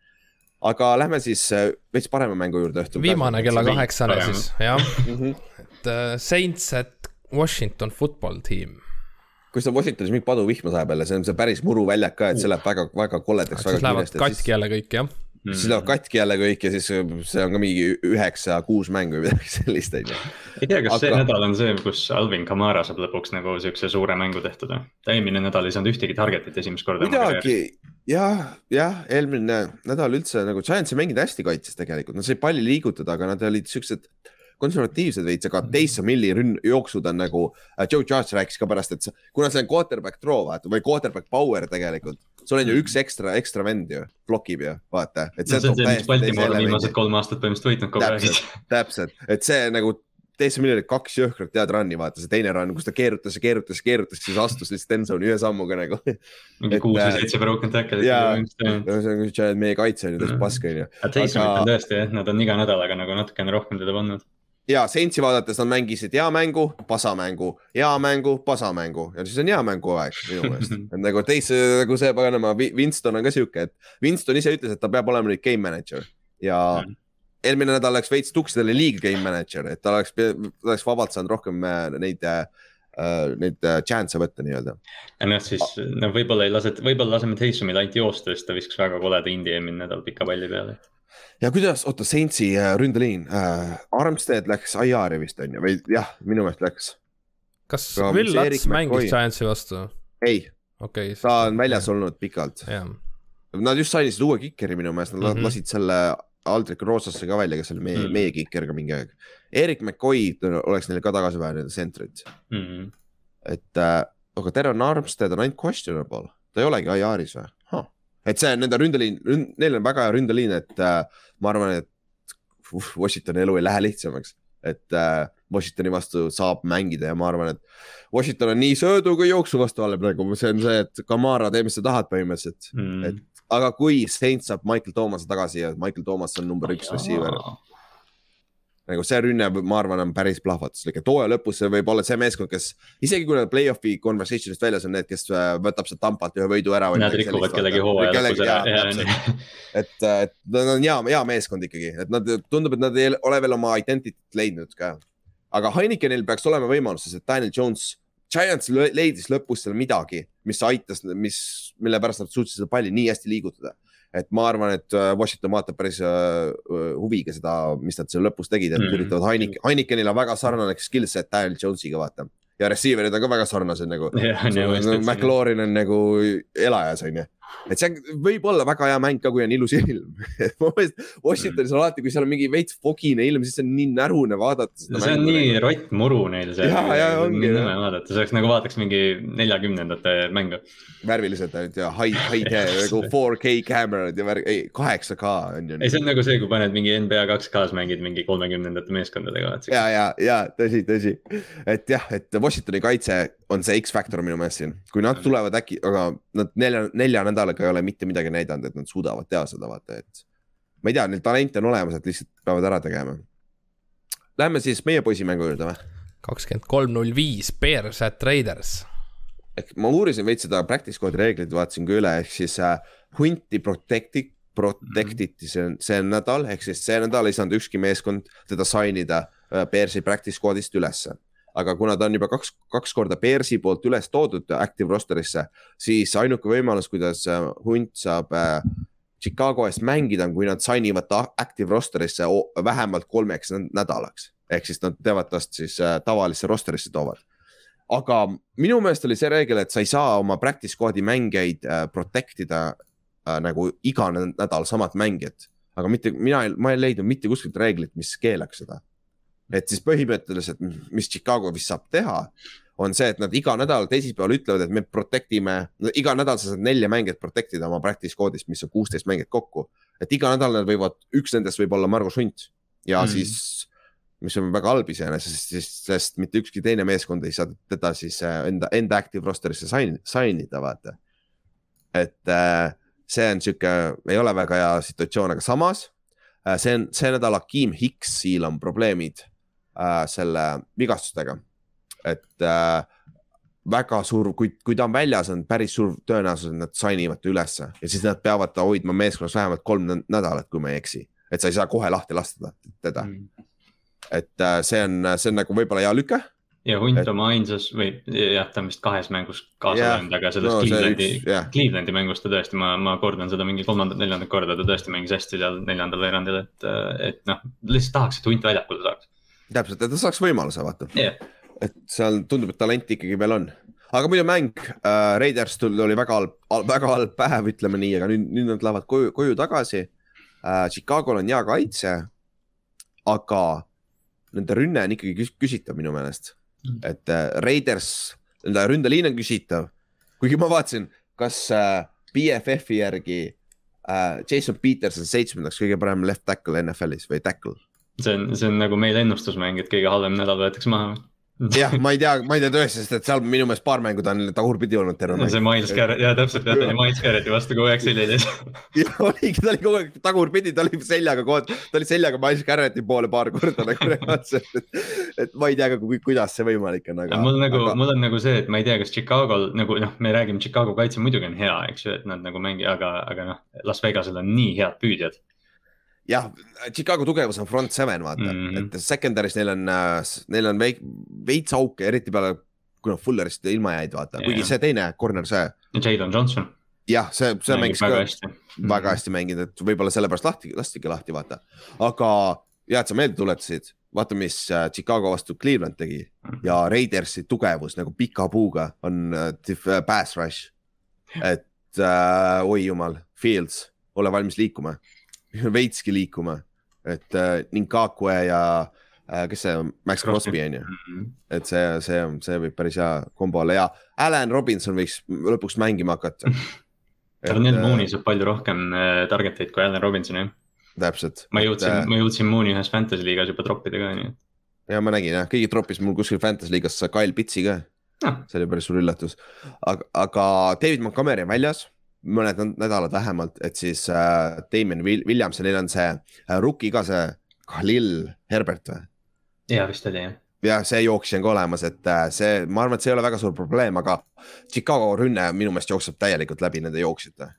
aga lähme siis äh, veits parema mängu juurde õhtul. viimane kella kaheksane siis, jah mhm. et uh, Saints at Washington football team. kui seal Washingtonis mingi paduvihma sajab jälle, see on see päris muru väljak ka, et see läheb väga, väga koledaks. siis lähevad katki jälle kõik, jah Mm. siis lähevad katki jälle kõik ja siis see on ka mingi üheksa-kuus mängu või midagi sellist, on ju. ei tea, kas Aga... see nädal on see, kus Alvin Kamara saab lõpuks nagu siukse suure mängu tehtud või? ta eelmine nädal ei saanud ühtegi target'it esimest korda. midagi, jah, jah, eelmine nädal üldse nagu Giants ei mänginud hästi kaitses tegelikult, nad said palli liigutada, aga nad olid siuksed konservatiivsed veits, aga Taysom Hilli rünn-, jooksud on nagu uh,, Joe Judge rääkis ka pärast, et kuna see on quarterback throw vaata või quarterback power tegelikult. Sul on ju üks ekstra, ekstra vend ju, blokib ju, vaata. no see on see, mis Baltimore on viimased kolm aastat põhimõtteliselt võitnud kogu aeg. täpselt, et see nagu teise miljonit kaks jõhkrat head run'i, vaata see teine run, kus ta keerutas ja keerutas ja keerutas, siis astus lihtsalt endzone'i ühe sammuga nagu. mingi kuus või seitse broken tackle'it. jaa, see on meie kaitse on ju täiesti pask on ju. Taysom on tõesti jah, nad on iga nädalaga nagu natukene rohkem teda pannud ja Saintsi vaadates nad mängisid hea mängu, pasamängu, hea mängu, pasamängu ja siis on hea mängu aeg minu meelest. et nagu teise, nagu see paganama, Winston on ka sihuke, et Winston ise ütles, et ta peab olema nüüd game manager ja mm eelmine nädal läks veits tuksi, ta oli liiga game manager, et ta oleks, ta oleks vabalt saanud rohkem äh, neid uh, neid chance'e võtta nii-öelda. ja noh, siis no võib-olla ei lase, võib-olla laseme Taysomil ainult joosta, sest ta viskas väga koleda indie eelmine nädal pika palli peale. Ja kuidas, oota, Saintsi uh, ründeliin uh,, Armstead läks IR-i vist on ju, või jah, minu meelest läks. kas Ka, Will Lats mängis Giantsi vastu? ei okay,, ta on väljas ja. olnud pikalt. Nad just said uue kikeri minu meelest, nad mm -hmm. lasid selle Aldrich Rosasse ka välja, kes oli meie mm., meie kiker ka mingi aeg. Erik McCoy oleks neile ka tagasi vaja, nende sentrit mm. -hmm. et äh, aga Teron Armstead on ainult questionable, ta ei olegi IR-is või huh.? et see on nende ründeliin ründ,, neil on väga hea ründeliin, et äh, ma arvan, et Washingtoni elu ei lähe lihtsamaks, et äh, Washingtoni vastu saab mängida ja ma arvan, et Washington on nii söödu kui jooksu vastu all praegu, see on see, et Kamara, tee, mis sa tahad põhimõtteliselt mm., et aga kui Saint saab Michael Thomas'e tagasi ja Michael Thomas on number üks receiver. Nagu see rünne, ma arvan, on päris plahvatuslik, et hooaja lõpus see võib olla see meeskond, kes isegi kui nad play-off'i conversation'ist väljas on need, kes äh, võtab sealt tampalt ühe võidu ära. Nad rikuvad kellegi hooaja lõpus ära. *laughs* et, et nad on hea, hea meeskond ikkagi, et nad tundub, et nad ei ole veel oma identity't leidnud ka. aga Heinekenil peaks olema võimalus, sest Daniel Jones Giants leidis lõpus seal midagi, mis aitas, mis, mille pärast nad suutsid seda palli nii hästi liigutada. Et ma arvan, et äh, Washington vaatab päris uh, huviga seda, mis nad seal lõpus tegid, et mm. üritavad Heinik-, Heinekenil on väga sarnane skill set Daniel Jonesiga, vaata. ja receiver'id on ka väga sarnased nagu *laughs* yeah,. McLaurin on nagu elajas, on ju et see võib olla väga hea mäng ka, kui on ilus ilm. *laughs* ma mõtlen, Washingtonis on alati, kui seal on mingi veits fogine ilm, siis see on nii närune vaadata. see on nii rottmuru neil seal. Jaa, jaa, ongi, vaadata, see oleks nagu vaataks mingi neljakümnendate mängu. värvilised ainult ja high, high tech *laughs* nagu 4K kaamerad ja värk, ei 8K on ju. ei, see on nagu see, kui paned mingi NBA 2K-s mängid mingi kolmekümnendate meeskondadega. ja, ja, ja tõsi, tõsi, et jah, et Washingtoni kaitse on see X-faktor minu meelest siin, kui nad tulevad äkki, aga nad nelja, nelja nädalaga ei ole mitte midagi näidanud, et nad suudavad teha seda, vaata, et. ma ei tea, neil talente on olemas, et lihtsalt peavad ära tegema. Lähme siis meie poisimängu juurde või? kakskümmend kolm, null viis, Bears at Raiders. ehk ma uurisin veits seda practice code'i reegleid, vaatasin ka üle, ehk siis äh, hunti protect'i, protect iti see, see nädal, ehk siis see nädal ei saanud ükski meeskond teda sign ida äh, Bearsi practice code'ist ülesse. Aga kuna ta on juba kaks, kaks korda Bearsi poolt üles toodud active roster'isse, siis ainuke võimalus, kuidas äh, hunt saab äh, Chicago eest mängida on, kui nad sign ivad ta active roster'isse vähemalt kolmeks nä- nädalaks. ehk siis nad teevad tast siis äh, tavalisse roster'isse toovad aga minu meelest oli see reegel, et sa ei saa oma practice squad'i mängijaid äh, protect ida äh, nagu iga nä- nädal samat mängijat. aga mitte, mina ei, ma ei leidnud mitte kuskilt reeglit, mis keelaks seda. Et siis põhimõtteliselt, mis Chicago vist saab teha, on see, et nad iga nädal teisipäeval ütlevad, et me protect ime, iga nädal sa saad nelja mängijat protect ida oma practice squad'ist, mis on kuusteist mängijat kokku. et iga nädal nad võivad, üks nendest võib olla Margus Hunt ja Mm. siis mis on väga halb iseenesest, sest, sest mitte ükski teine meeskond ei saa teda siis äh, enda, enda active roster'isse sign, sign ida, vaata. et äh, see on sihuke, ei ole väga hea situatsioon, aga samas äh, see on, see nädal Hakim Hicksil on probleemid äh, selle vigastustega. et äh, väga suur, kui, kui ta on väljas, on päris suur tõenäosus, et nad sign ivad ta ülesse ja siis nad peavad ta hoidma meeskonnas vähemalt kolm nä- nädalat, kui ma ei eksi. et sa ei saa kohe lahti lasta ta- teda, et äh, see on, see on nagu võib-olla hea lüke ja hunt Et- oma ainsas või jah, ta on vist kahes mängus kaasa Jah, löönud, aga selles no Clevelandi jah., Clevelandi mängus ta tõesti, ma, ma kordan seda mingi kolmandat-neljandat korda, ta tõesti mängis hästi seal neljandal veerandil, et, et noh, lihtsalt tahaks, et hunt väljakule saaks. täpselt, et ta saaks võimaluse, vaata. jah, et seal tundub, et talenti ikkagi veel on. aga muidu mäng äh,, Raiders tuli, oli väga halb, väga halb päev, ütleme nii, aga nüüd, nüüd nad lähevad koju, koju tagasi äh,. Chicago'l on hea kaitse, aga nende rünne on ikkagi küs- küsitav minu meelest. et äh, Raiders, nende ründeliin on küsitav, kuigi ma vaatasin, kas äh, BFF-i järgi äh, Jason Peters on seitsmendaks kõige parem left tackle NFL-is või tackle see on, see on nagu meil ennustusmäng, et kõige halvem nädal võetakse maha. jah, ma ei tea, ma ei tea tõesti, sest et seal minu meelest paar mängu ta on tagurpidi olnud terve mäng. see Miles Garrett, jaa täpselt, jah, ta oli Miles Garretti vastu kogu aeg selline. *laughs* ja oligi, ta oli kogu aeg tagurpidi, ta oli seljaga aeg, ta oli seljaga Miles Garretti poole paar korda nagu reaalselt, et. et ma ei tea ka, kuidas see võimalik on, aga. mul nagu aga..., mul on nagu see, et ma ei tea, kas Chicago'l nagu noh, me räägime Chicago kaitse muidugi on hea, eks ju, et nad nagu mängivad, aga, aga noh, Las Vegasel on nii head püüdjad. jah, Chicago tugevus on front seven, vaata mm, Mhm. -hmm. et secondary's neil on, neil on veik-, veits auke, eriti peale, kui nad Fullerist ilma jäid, vaata Jah. kuigi see teine corner, see Jalen Johnson jah, see, see mängis väga ka hästi. väga hästi mänginud, et võib-olla sellepärast lahti, lastigi lahti, vaata. aga hea, et sa meelde tuletasid, vaata, mis äh, Chicago vastu Cleveland tegi ja Raidersi tugevus nagu pika puuga on äh, äh, pass rush. et äh, oi jumal, Fields, ole valmis liikuma, veitski liikuma, et äh, Ninkakue ja äh, kes see on, Max Crosby. On ju, et see, see see võib päris hea kombo olla ja Alan Robinson võiks lõpuks mängima hakata. *laughs* Darnell äh, Mooney saab palju rohkem äh, target eid kui Allan Robinson jah. täpselt. ma jõudsin, ma jõudsin Mooney ühes fantasy liigas juba troppida ka, nii et. ja ma nägin jah, keegi troppis mul kuskil Fantasy liigas Kyle Pitsi ka Noh. see oli päris suur üllatus. aga, aga David Montgomery on väljas, mõned näd- nädalad vähemalt, et siis äh, Damon Will- Williams ja neil on see äh, rookie ka see Khalil Herbert või? jaa, vist oli jah. ja see jooksja on ka olemas, et äh, see, ma arvan, et see ei ole väga suur probleem, aga Chicago rünne minu meelest jookseb täielikult läbi nende jooksjate.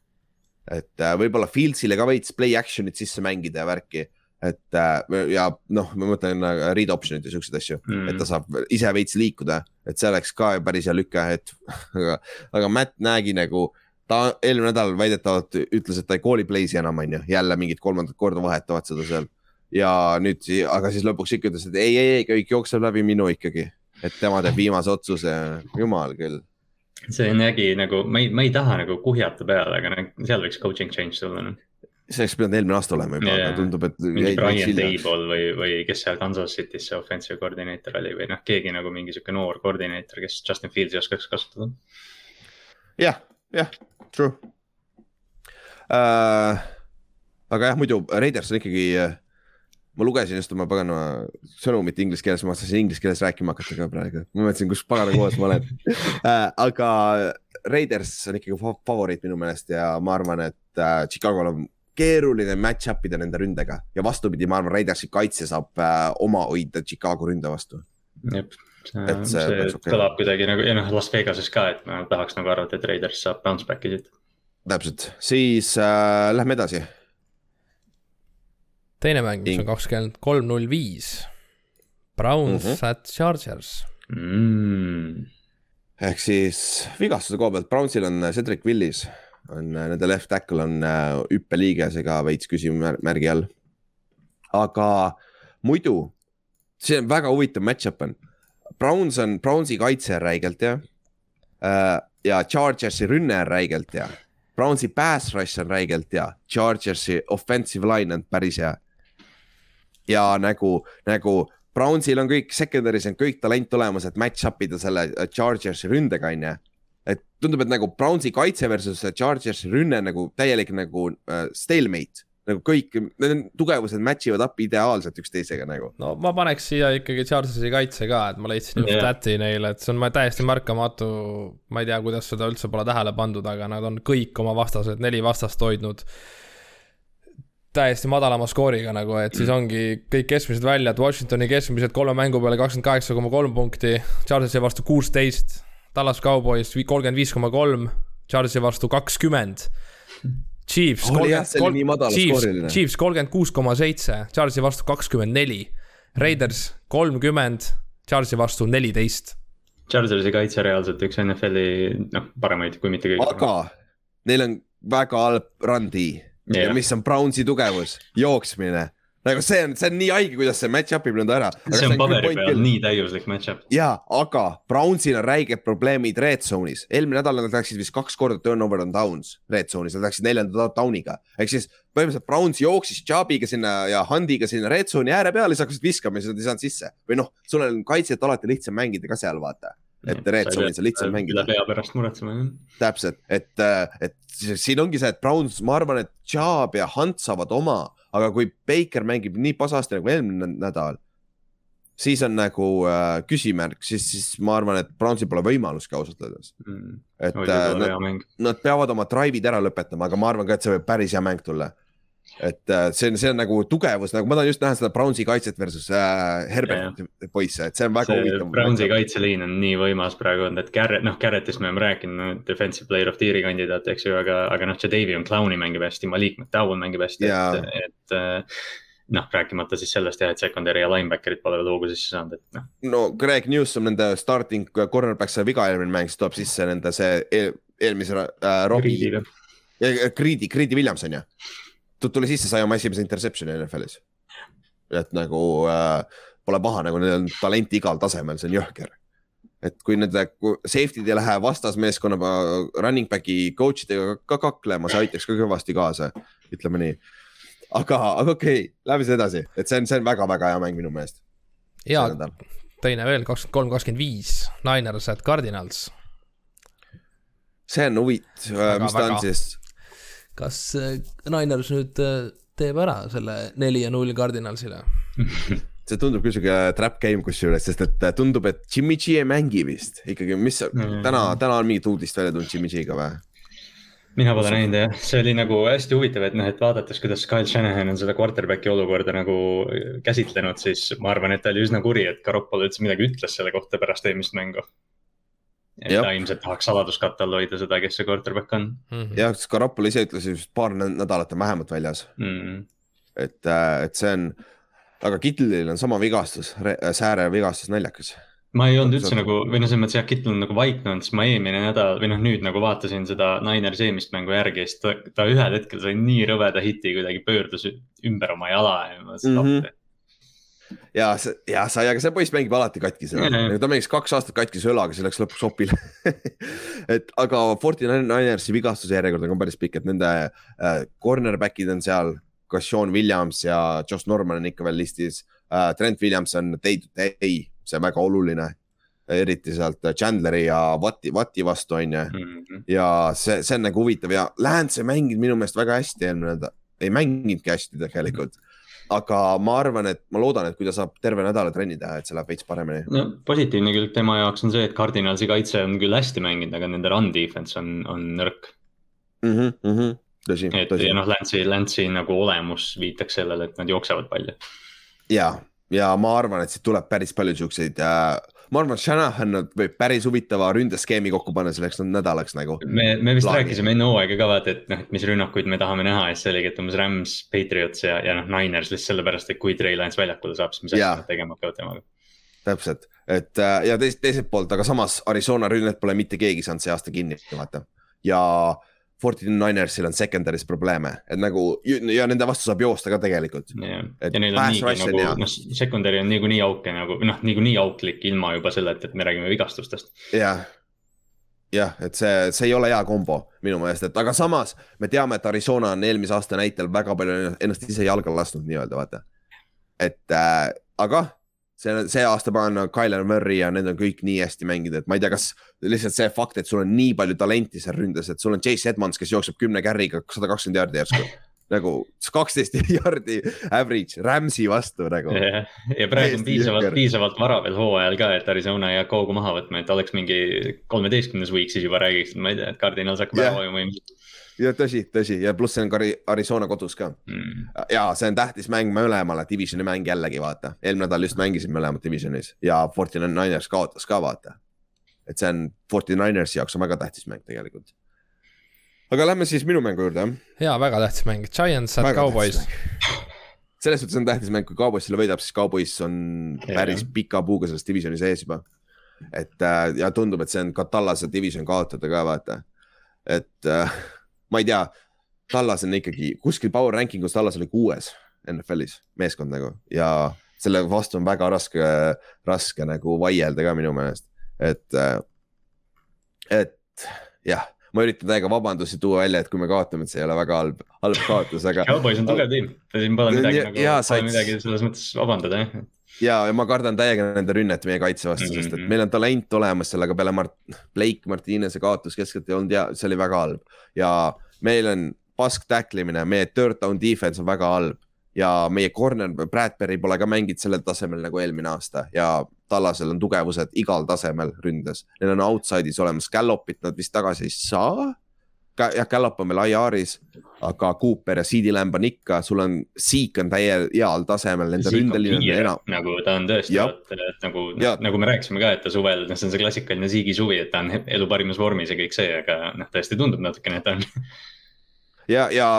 et äh, võib-olla Fieldsile ka veits play action'it sisse mängida ja värki, et äh, ja noh, ma mõtlen read option'id ja siukseid asju mm., et ta saab ise veits liikuda, et see oleks ka päris hea lüke, et *laughs* aga, aga Matt Nägi nagu ta eelmine nädal väidetavalt ütles, et ta ei call'i play'si enam, on ju, jälle mingit kolmandat korda vahetavad seda seal. ja nüüd, aga siis lõpuks ikka ütles, et ei, ei, ei kõik jookseb läbi minu ikkagi, et tema teeb viimase otsuse, jumal küll. see nägi nagu, ma ei, ma ei taha nagu kuhjata peale, aga seal võiks coaching change tulla noh see oleks pidanud eelmine aasta olema juba, aga tundub, et. Brian Table või, või kes seal Kansas City's see offensive koordineeter oli või noh, keegi nagu mingi sihuke noor koordineeter, kes Justin Fieldsi oskaks kasutada. jah, jah, true uh,. aga jah, muidu Raiders on ikkagi uh, ma lugesin just oma paganama sõnumit inglise keeles, ma tahtsin inglise keeles rääkima hakata ka praegu, ma mõtlesin, kus pagana kohas ma olen *laughs* äh, aga Raiders on ikkagi favoriit minu meelest ja ma arvan, et äh, Chicago'l on keeruline match-up ida nende ründega ja vastupidi, ma arvan, Raidersi kaitse saab äh, oma hoida Chicago ründe vastu. jep, see, see, see okay. kõlab kuidagi nagu ja noh, Las Vegases ka, et ma tahaks nagu arvata, et Raiders saab bounce back'i siit. täpselt, siis äh, lähme edasi teine mäng, mis on kakskümmend kolm, null viis. Browns mm -hmm. at Chargers mm.. ehk siis vigastuse koha pealt, Brownsil on Cedric Willis, on nende left tackle on äh, hüppeliigesega veits küsimärgi all. aga muidu, see on väga huvitav match-up on. Browns on, Brownsi kaitse on räigelt hea äh, ja Chargersi rünne on räigelt hea. Brownsi pass rush on räigelt hea, Chargersi offensive line on päris hea ja nagu, nagu Brownsil on kõik secondary's on kõik talent olemas, et match-up ida selle äh, Chargersi ründega, on ju. et tundub, et nagu Brownsi kaitse versus Chargersi rünne nagu täielik nagu uh, stalemate nagu kõik, need tugevused match ivad up ideaalselt üksteisega nagu. no ma paneks siia ikkagi Chargersi kaitse ka, et ma leidsin just yeah. stat'i neile, et see on täiesti märkamatu. ma ei tea, kuidas seda üldse pole tähele pandud, aga nad on kõik oma vastased, neli vastast hoidnud täiesti madalama skooriga nagu, et siis ongi kõik keskmised välja, et Washingtoni keskmised kolme mängu peale kakskümmend kaheksa koma kolm punkti, Chargersi vastu kuusteist, Tallas Cowboys kolmkümmend viis koma kolm, Chargersi vastu kakskümmend. Chiefs kolmkümmend, kuus koma seitse, Chargersi vastu kakskümmend neli, Raiders kolmkümmend, Chargersi vastu neliteist. Chargersi kaitse reaalselt üks NFL-i noh, paremaid, kui mitte kõige. aga neil on väga halb run D yeah. ja mis on Brownsi tugevus, jooksmine nagu see on, see on nii haige, kuidas see match-up ib nõnda ära. see on paberi peal nii täiuslik match-up. ja, aga Brownsil on räiged probleemid red zone'is, eelmine nädal nad läksid vist kaks korda turnover on downs red zone'is, nad läksid neljanda down'iga. ehk siis põhimõtteliselt Browns jooksis Chubb'iga sinna ja Hundiga sinna red zone'i ääre peale, siis hakkasid viskama ja siis nad ei saanud sisse. või noh, sul on kaitset alati lihtsam mängida ka seal, vaata et red zone'is on lihtsam mängida. pea pärast muretsema jah. täpselt, et, äh, et siin ongi see, et Browns, ma arvan, et Chubb ja Hunt saavad oma, aga kui Baker mängib nii pasasti nagu eelmine nädal, siis on nagu äh, küsimärk, siis, siis ma arvan, et Brownsil pole võimalustki ausalt öeldes. Mm.. et äh, nad, nad peavad oma drive'id ära lõpetama, aga ma arvan ka, et see võib päris hea mäng tulla et äh, see on, see on nagu tugevus, nagu ma tahan just näha seda Brownsi kaitset versus äh, Herberti poisse, et see on väga huvitav. Brownsi kaitseliin on nii võimas praegu olnud, et Garrett, noh Garrettist me oleme rääkinud, defensive player of the year'i kandidaat, eks ju, aga, aga noh, Jadavion Clowney mängib hästi, Malik McDowell mängib hästi, et, et äh, noh, rääkimata siis sellest jah, et secondary ja linebacker'id pole veel hoogu sisse saanud, et noh. no Greg Newsom, nende starting cornerback sai viga eelmine mäng, siis tuleb sisse nende see eel, eelmise äh, Robbie. Greedy, Greedy Williams on ju tuli sisse, sai oma esimese interception'i NFL-is. et nagu äh, pole paha, nagu neil on talenti igal tasemel, see on jõhker. et kui nende safety'd ei lähe vastasmeeskonna running back'i coach idega ka kaklema, see aitaks ka kõvasti kaasa, ütleme nii. aga, aga okei okay,, lähme siis edasi, et see on, see on väga-väga hea mäng minu meelest. ja teine veel kakskümmend kolm, kakskümmend viis, Niners at Cardinals. see on huvitav, mis ta on siis kas äh, Niners nüüd äh, teeb ära selle neli ja null Cardinalsile *laughs* see tundub küll sihuke trap game kusjuures, sest et äh, tundub, et Jimmy G ei mängi vist ikkagi, mis mm. täna, täna on mingit uudist välja tulnud Jimmy G-ga või? mina pole näinud jah, see oli nagu hästi huvitav, et noh, et vaadates, kuidas Kyle Shanahan on seda quarterback'i olukorda nagu käsitlenud, siis ma arvan, et ta oli üsna kuri, et Garoppolo üldse midagi ütles selle kohta pärast eelmist mängu ja. ta ilmselt tahaks saladuskatte all hoida seda, kes see quarterback on mm -hmm.. jah, sest Garapol ise ütles just paar nädalat on vähemalt väljas mm. -hmm. et, äh, et see on, aga Kitlil on sama vigastus, sääre vigastus naljakas ma ei olnud üldse nagu või noh, selles mõttes jah, Kittel on nagu vaiknud, sest ma eelmine nädal või noh, nüüd nagu vaatasin seda Ninersi eelmist mängu järgi, siis ta, ta ühel hetkel sai nii rõveda hiti, kuidagi pöördus ümber oma jala ja ma mõtlesin mm, -hmm. Ja see ja sai, aga see poiss mängib alati katkisena Jaa, jaa. ta mängis kaks aastat katkise õlaga, see läks lõpuks opile *laughs* et aga Forty Ninersi vigastuse järjekord on ka päris pikk, et nende äh, cornerback'id on seal, ka Sean Williams ja Josh Norman on ikka veel listis äh,. Trent Williams on day to day, see on väga oluline, eriti sealt Chandleri ja Watti, Watti vastu on ju Mhm. ja see, see on nagu huvitav ja Lance ei mänginud minu meelest väga hästi eelmine nädal, ei mänginudki hästi tegelikult. Aga ma arvan, et ma loodan, et kui ta saab terve nädala trenni teha, et see läheb veits paremini. no positiivne külg tema jaoks on see, et Cardinalsi kaitse on küll hästi mänginud, aga nende run defense on, on nõrk. Mhm, tõsi, et tõsi ja noh, Lance'i, Lance'i nagu olemus viitaks sellele, et nad jooksevad palju. ja, ja ma arvan, et siit tuleb päris palju siukseid äh,, ma arvan, et Shanahan võib päris huvitava ründeskeemi kokku panna selleks nädalaks nagu. me, me vist Plaani. rääkisime enne hooaega ka vaata, et noh, et mis rünnakuid me tahame näha ja siis oligi, et umbes Rams, Patriots ja, ja noh, Niners lihtsalt sellepärast, et kui Trey Lance väljakule saab, siis mis asjad nad tegema hakkavad temaga. täpselt, et äh, ja teis, teiselt poolt, aga samas Arizona rünnet pole mitte keegi saanud see aasta kinni, vaata ja äh, 49ersil on secondary's probleeme, et nagu ja nende vastu saab joosta ka tegelikult. ja neil on niigi nagu, noh secondary on niikuinii auke nagu noh, niikuinii auklik ilma juba selleta, et me räägime vigastustest. jah, jah, et see, see ei ole hea kombo minu meelest, et aga samas me teame, et Arizona on eelmise aasta näitel väga palju ennast ise jalga lasknud nii-öelda vaata. et äh, aga see, see aasta ma olen Kyler Murray ja need on kõik nii hästi mänginud, et ma ei tea, kas lihtsalt see fakt, et sul on nii palju talenti seal ründes, et sul on Chase Edmonds, kes jookseb kümne carry'ga sada kakskümmend jaardi järsku. nagu kaksteist *laughs* jaardi average Rams'i vastu nagu. ja, praegu on piisavalt piisavalt vara veel hooajal ka, et Arizona ei hakka hoogu maha võtma, et oleks mingi kolmeteistkümnes week, siis juba räägiks, ma ei tea, et Cardinals hakkab ära vajuma ilmselt ja tõsi, tõsi ja pluss see on ka Ari- Arizona kodus ka mm.. ja see on tähtis mäng mõlemale divisioni mäng jällegi vaata, eelmine nädal just mängisid mõlemad divisionis ja Forty Niners kaotas ka vaata. et see on Forty Ninersi jaoks on väga tähtis mäng tegelikult. aga lähme siis minu mängu juurde jah. jaa, väga tähtis mäng, Giants Väga Cowboys selles suhtes on tähtis mäng, kui Cowboys selle võidab, siis Cowboys on päris pika puuga selles divisioni sees juba. et äh, ja tundub, et see on ka Tallase division kaotada ka vaata, et äh, ma ei tea, Tallas on ikkagi kuskil power ranking us Tallas oli kuues NFL-is meeskond nagu ja selle vastu on väga raske, raske nagu vaielda ka minu meelest, et, et jah, ma üritan täiega vabandusi tuua välja, et kui me kaotame, et see ei ole väga halb, halb kaotus, aga Cowboys on tugev tiim, siin pole midagi Ja- nagu, pole said- midagi selles mõttes vabandada jah. ja, ja ma kardan täiega nende rünnet meie kaitse vastu mm, -hmm. sest et Mhm. meil on talent olemas seal, aga peale Mart-, Blake Martinez'e kaotus keskelt ei olnud ja see oli väga halb ja meil on pask tacklimine, meie third down defense on väga halb ja meie corner Bradbury pole ka mänginud sellel tasemel nagu eelmine aasta ja Tallasel on tugevused igal tasemel ründes, neil on outside'is olemas, Gallopit nad vist tagasi ei saa. jah, Gallop on veel IR-is, aga Cooper ja CD Lamb on ikka, sul on, Seek on täie heal tasemel, nende ründeline on enam, nagu ta on tõesti, et nagu nagu me rääkisime ka, et ta suvel, noh, see on see klassikaline Ziggy suvi, et ta on elu parimas vormis ja kõik see, aga noh, tõesti tundub natukene, et ta on. *laughs* ja, ja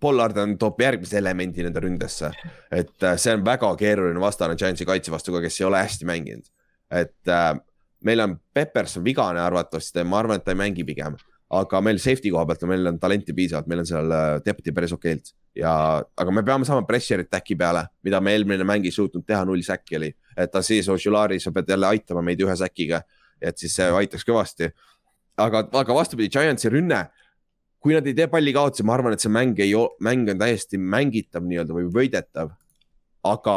Pollard on, toob järgmise elemendi nende ründesse. et äh, see on väga keeruline vastane Giantsi kaitse vastu ka, kes ei ole hästi mänginud. et äh, meil on Peppers on vigane arvatavasti, ma arvan, et ta ei mängi pigem. Aga meil safety koha pealt on, meil on talenti piisavalt, meil on seal äh, depth'i päris okeilt ja, aga me peame saama pressure'it äkki peale, mida me eelmine mäng ei suutnud teha, null säkki oli. et ta siis Ožulari, sa pead jälle aitama meid ühe säkiga, et siis see aitaks kõvasti. aga, aga vastupidi, Giantsi rünne kui nad ei tee pallikaotusi, ma arvan, et see mäng ei, mäng on täiesti mängitav nii-öelda või võidetav. aga,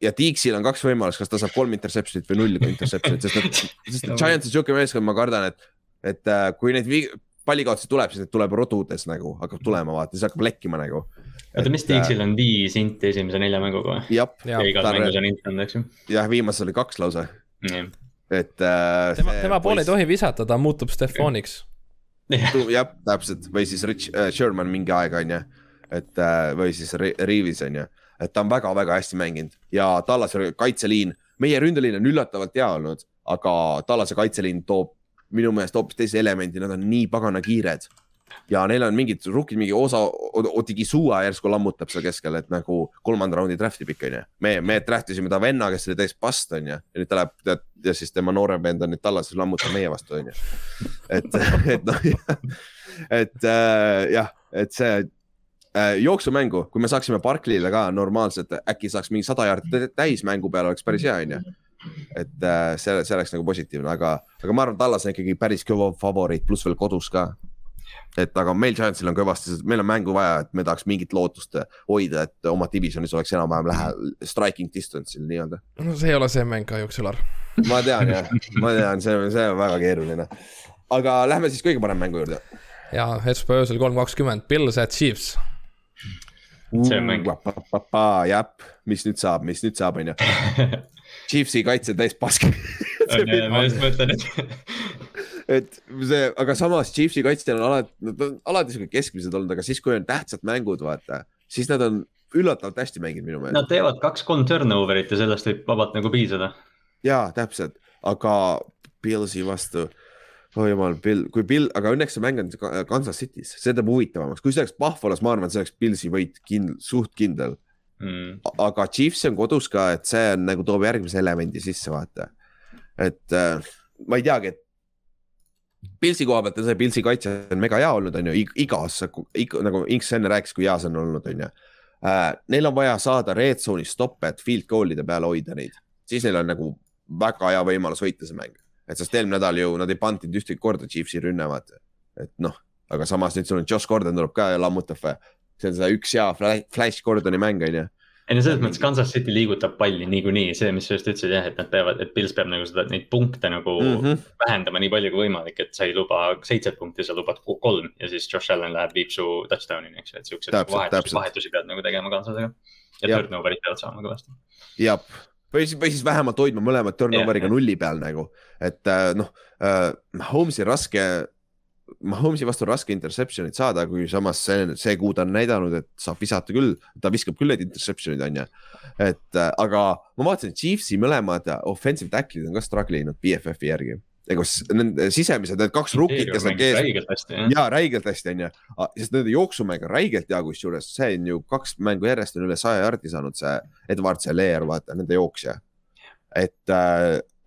ja Deeksil on kaks võimalust, kas ta saab kolm interception'it või null interception'it, sest et, *laughs* sest Giants on siuke meeskond, ma kardan, et, et äh, kui neid pallikaotusi tuleb, siis need tuleb rodudes nagu, hakkab tulema, vaata, siis hakkab lekkima nagu. oota, mis Dixil on viis inti esimese nelja mänguga või? jah, ja igas ta- mängus on int olnud, eks ju. jah, viimases oli kaks lausa, et äh,. tema, tema poole ei tohi visata, ta muutub Stefaniks. jah, täpselt või siis Rich äh, Sherman mingi aeg on ju, et äh, või siis Re- Reavis on ju, et ta on väga-väga hästi mänginud ja Tallase kaitseliin, meie ründeliin on üllatavalt hea olnud, aga Tallase kaitseliin toob minu meelest hoopis teise elemendi, nad on nii pagana kiired ja neil on mingid rukid, mingi osa, Otigisua järsku lammutab seal keskel, et nagu kolmanda raundi draft'i pikk on ju. me, me draft isime ta venna, kes oli täis past on ju, ja nüüd ta läheb tead, ja siis tema noorem vend on nüüd tallases, lammutab meie vastu on ju. et, et noh, et äh, jah, et see äh, jooksumängu, kui me saaksime Barclay'le ka normaalselt, äkki saaks mingi sada jaardi täis mängu peale, oleks päris hea, onju. Et äh, see, see oleks nagu positiivne, aga, aga ma arvan, et Tallas on ikkagi päris kõva favoriit, pluss veel kodus ka. et aga meil Giantsil on kõvasti, meil on mängu vaja, et me tahaks mingit lootust hoida, et oma divisionis oleks enam-vähem lähedal, striking distance'il nii-öelda. no see ei ole see mäng kahjuks, Ülar. ma tean jah, ma tean, see, see on väga keeruline. aga lähme siis kõige parema mängu juurde. ja esmaspäeva öösel kolm kakskümmend, Pils at Chiefs. See on mäng. jah, mis nüüd saab, mis nüüd saab, onju. *laughs* Chiefsi kaitse täis pask. *laughs* ma just mõtlen, et et see, aga samas Chiefsi kaitsjad on alati, nad on alati siuke keskmised olnud, aga siis, kui on tähtsad mängud, vaata, siis nad on üllatavalt hästi mänginud minu meelest. nad teevad kaks-kolm turnover'it ja sellest võib vabalt nagu piisada. jaa, täpselt, aga Pillsi vastu, oh jumal, Bill, kui Bill, aga õnneks see mäng on Ka- Kansas City's, see teeb huvitavamaks, kui see oleks Buffalo's, ma arvan, see oleks Pillsi võit kind-, suht kindel. Mm. aga Chiefs on kodus ka, et see on nagu toob järgmise elemendi sisse, vaata. et äh, ma ei teagi, et Pilsi koha pealt on see, Pilsi kaitse on mega hea olnud, on ju, igas, ikka nagu Inks enne rääkis, kui hea see on olnud, on ju. Neil on vaja saada red zone'i stoppe, et field goal'ide peale hoida neid, siis neil on nagu väga hea võimalus võita see mäng. et sest eelmine nädal ju nad ei pantinud ühtegi korda Chiefsi rünne, vaata. et noh, aga samas nüüd sul on Josh Gordon tuleb ka ja lammutab. See on see üks hea fla- Flash Gordoni mäng, on ju ei no selles mõttes Kansas City liigutab palli niikuinii, see, mis sa just ütlesid jah, et nad peavad, et Pils peab nagu seda, neid punkte nagu mm mm. -hmm. vähendama nii palju kui võimalik, et sa ei luba seitset punkti, sa lubad ko- kolm ja siis Josh Allan läheb, viib su touchdown'ini, eks ju, et siukseid vahetusi, vahetusi pead nagu tegema Kansasega. ja turnover'id peavad saama kõvasti. jah, või siis, või siis vähemalt hoidma mõlemad turnoveriga jah. nulli peal nagu, et äh, noh äh,, Holmesi raske, Holmesi vastu on raske interception'it saada, kui samas see, see kuu ta on näidanud, et saab visata küll, ta viskab küll neid interception'id, on ju. et äh, aga ma vaatasin, Chiefsi mõlemad offensive tackle'id on ka struggle inud BFF-i järgi. ega nende sisemised, need kaks rukit, kes on kees, ja räigelt hästi, onju, sest nende jooksumäng on räigelt hea, kusjuures see on ju kaks mängu järjest on üle saja jardi saanud see Edward Zeller, vaata nende jooksja. et,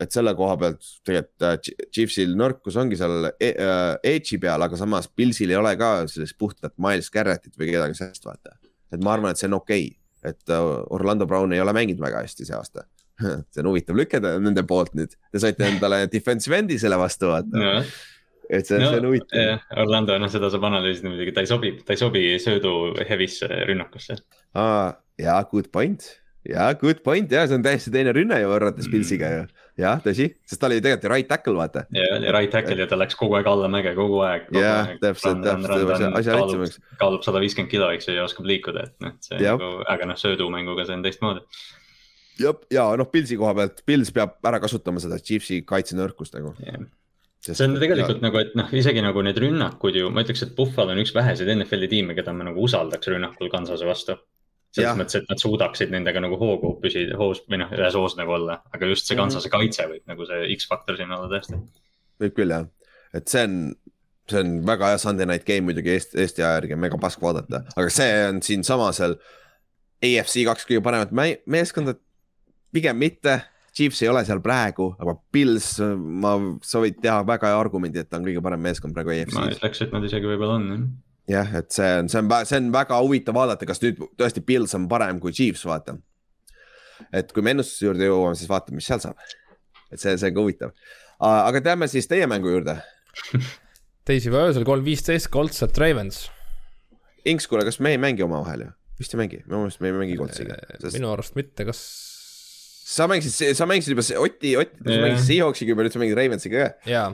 et selle koha pealt tegelikult äh, Chi- Chiefsil nõrkus ongi seal e- äh, edge'i peal, aga samas Pilsil ei ole ka sellist puhtalt Miles Garrettit või kedagi sellist, vaata. et ma arvan, et see on okei okay., et äh, Orlando Brown ei ole mänginud väga hästi see aasta. *laughs* see on huvitav lükeda nende poolt nüüd, te saite endale defensive end'i selle vastu vaata no., et see, no, see on huvitav. jah, Orlando, noh, seda saab analüüsida muidugi, ta ei sobi, ta ei sobi söödu heavisse rünnakusse. aa, jaa, good point, jaa, good point ja see on täiesti teine rünne ju võrreldes Pilsiga ju. jah, tõsi, sest ta oli tegelikult right tackle, vaata. ja, ja right tackle ja ta läks kogu aeg allamäge, kogu aeg. Jah, täpselt, täpselt, asja- lihtsamaks. kaalub sada viiskümmend kilo, eks ju, ja oskab liikuda, et noh, see nagu, aga noh, söödumänguga see on teistmoodi. jah, ja noh, Pilsi koha pealt, Pils peab ära kasutama seda Chiefsi kaitsenõrkust nagu. see on tegelikult ja. nagu, et noh, isegi nagu need rünnakud ju, ma ütleks, et Buffalo on üks väheseid NFL-i tiime, keda ma nagu usaldaks rünnakul Kansase vastu. Selles Jah. mõttes, et nad suudaksid nendega nagu hoogu püsida, hoos või noh, ühes hoos nagu olla, aga just see Mhm. Kansase kaitse võib nagu see X-faktor siin olla tõesti. võib küll jah, et see on, see on väga hea Sunday night game muidugi Eesti, Eesti aja järgi mega pask vaadata, aga see on siinsamas seal AFC kaks kõige paremat me- meeskonda. pigem mitte, Chiefs ei ole seal praegu, aga Pils, ma, sa võid teha väga hea argumendi, et ta on kõige parem meeskond praegu ma AFC-s. ütleks, et nad isegi võib-olla on jah jah, et see on, see on, see on väga huvitav vaadata, kas nüüd tõesti Pils on parem kui Chiefs, vaata. et kui me ennustuse juurde jõuame, siis vaatame, mis seal saab. et see, see on ka huvitav. aga teame siis teie mängu juurde *laughs* teisipäeva öösel kolm viisteist, Colts at Ravens. Inks, kuule, kas me ei mängi omavahel ju? vist ei mängi, minu meelest me ei mängi Coltsiga. minu arust mitte, kas? sa mängisid, sa mängisid juba see Oti, Oti, sa mängisid Seahawksiga juba, nüüd sa mängid Ravensiga ka. jaa.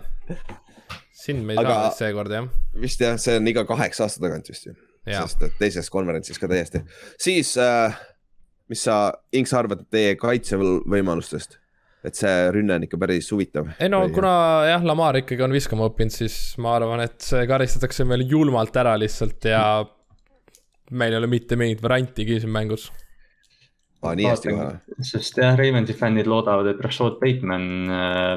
Sind me ei Aga- saa seekord jah. vist jah, see on iga kaheksa aasta tagant vist ju. Sest et teises konverentsis ka täiesti. siis äh,, mis sa, Inks, arvad teie kaitsevõimalustest? et see rünne on ikka päris huvitav. ei no kuna jah, Lamar ikkagi on viskama õppinud, siis ma arvan, et see karistatakse meil julmalt ära lihtsalt ja meil ei ole mitte mingit variantigi siin mängus. aa, nii hästi kohe. sest jah, Ravensi fännid loodavad, et Rashad Bateman äh,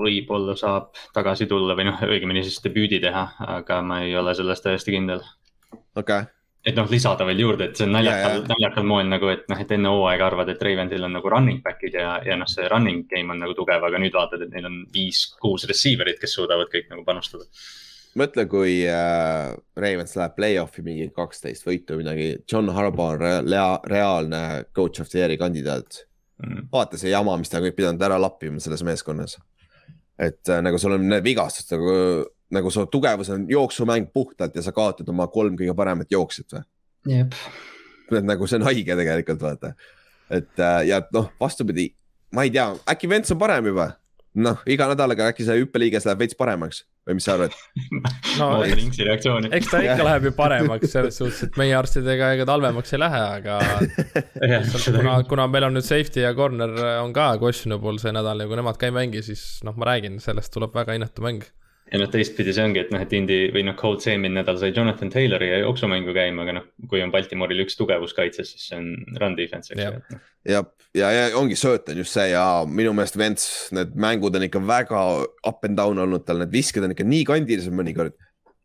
võib-olla saab tagasi tulla või noh, õigemini siis debüüdi teha, aga ma ei ole selles täiesti kindel. okei okay., et noh, lisada veel juurde, et see on Ja, naljakal ja., naljakal moel nagu, et noh, et enne hooaega arvad, et Ravensil on nagu running back'id ja, ja noh, see running game on nagu tugev, aga nüüd vaatad, et neil on viis-kuus receiver'it, kes suudavad kõik nagu panustada. mõtle, kui äh, Ravens läheb play-off'i mingi kaksteist võitu või midagi, John Harbaugh on rea- rea- reaalne coach of the year'i kandidaat. Mm. vaata see jama, mis ta on kõik pidanud ära lappima selles meeskonnas. et äh, nagu sul on need vigastused nagu, nagu su tugevus on jooksumäng puhtalt ja sa kaotad oma kolm kõige paremat jooksjat või? jep, et nagu see on haige tegelikult vaata. et äh, ja noh, vastupidi, ma ei tea, äkki Vents on parem juba. noh, iga nädalaga äkki see hüppeliiges läheb veits paremaks või mis sa arvad? *laughs* No, Inksi reaktsiooni. eks ta ikka läheb ju paremaks selles suhtes, et meie arstidega ega ta halvemaks ei lähe, aga *laughs* kuna, kuna meil on nüüd safety ja corner on ka questionable see nädal ja kui nemad ka ei mängi, siis noh, ma räägin, sellest tuleb väga inetu mäng. Ja noh, teistpidi see ongi, et noh, et Indy või noh, Colt see eelmine nädal sai Jonathan Taylori ja jooksumängu käima, aga noh, kui on Baltimooril üks tugevus kaitses, siis see on run defense, eks Jah. ju. ja, ja, ja ongi sööt on just see ja minu meelest Vents, need mängud on ikka väga up and down olnud tal, need visked on ikka nii kandilised mõnikord.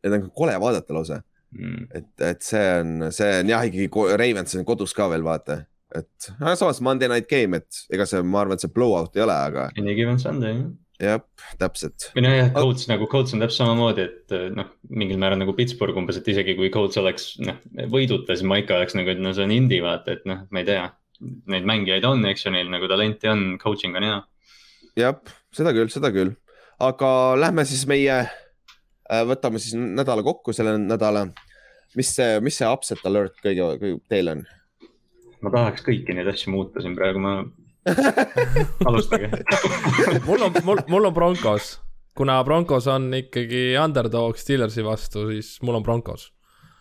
Need on kole vaadata lausa, Mm. et, et see on, see on jah, ikkagi Ravens on kodus ka veel vaata, et samas Monday night game, et ega see, ma arvan, et see blowout ei ole, aga Any given Sunday, jah. jah, täpselt. või nojah, Colts nagu, Colts on täpselt samamoodi, et eh, noh, mingil määral nagu Pittsburgh umbes, et isegi kui Colts oleks noh, võiduta, siis ma ikka oleks nagu, et no see on indie vaata, et noh, ma ei tea. Neid mängijaid on, eks ju, neil nagu talenti on, coaching on hea. jah, seda küll, seda küll, aga lähme siis meie, võtame siis nädala kokku selle nädala. mis see, mis see upset alert kõige, kõige teil on? ma tahaks kõiki neid asju muuta siin praegu, ma, *laughs* alustage. mul on, mul, mul on Broncos, kuna Broncos on ikkagi underdog Steelersi vastu, siis mul on Broncos.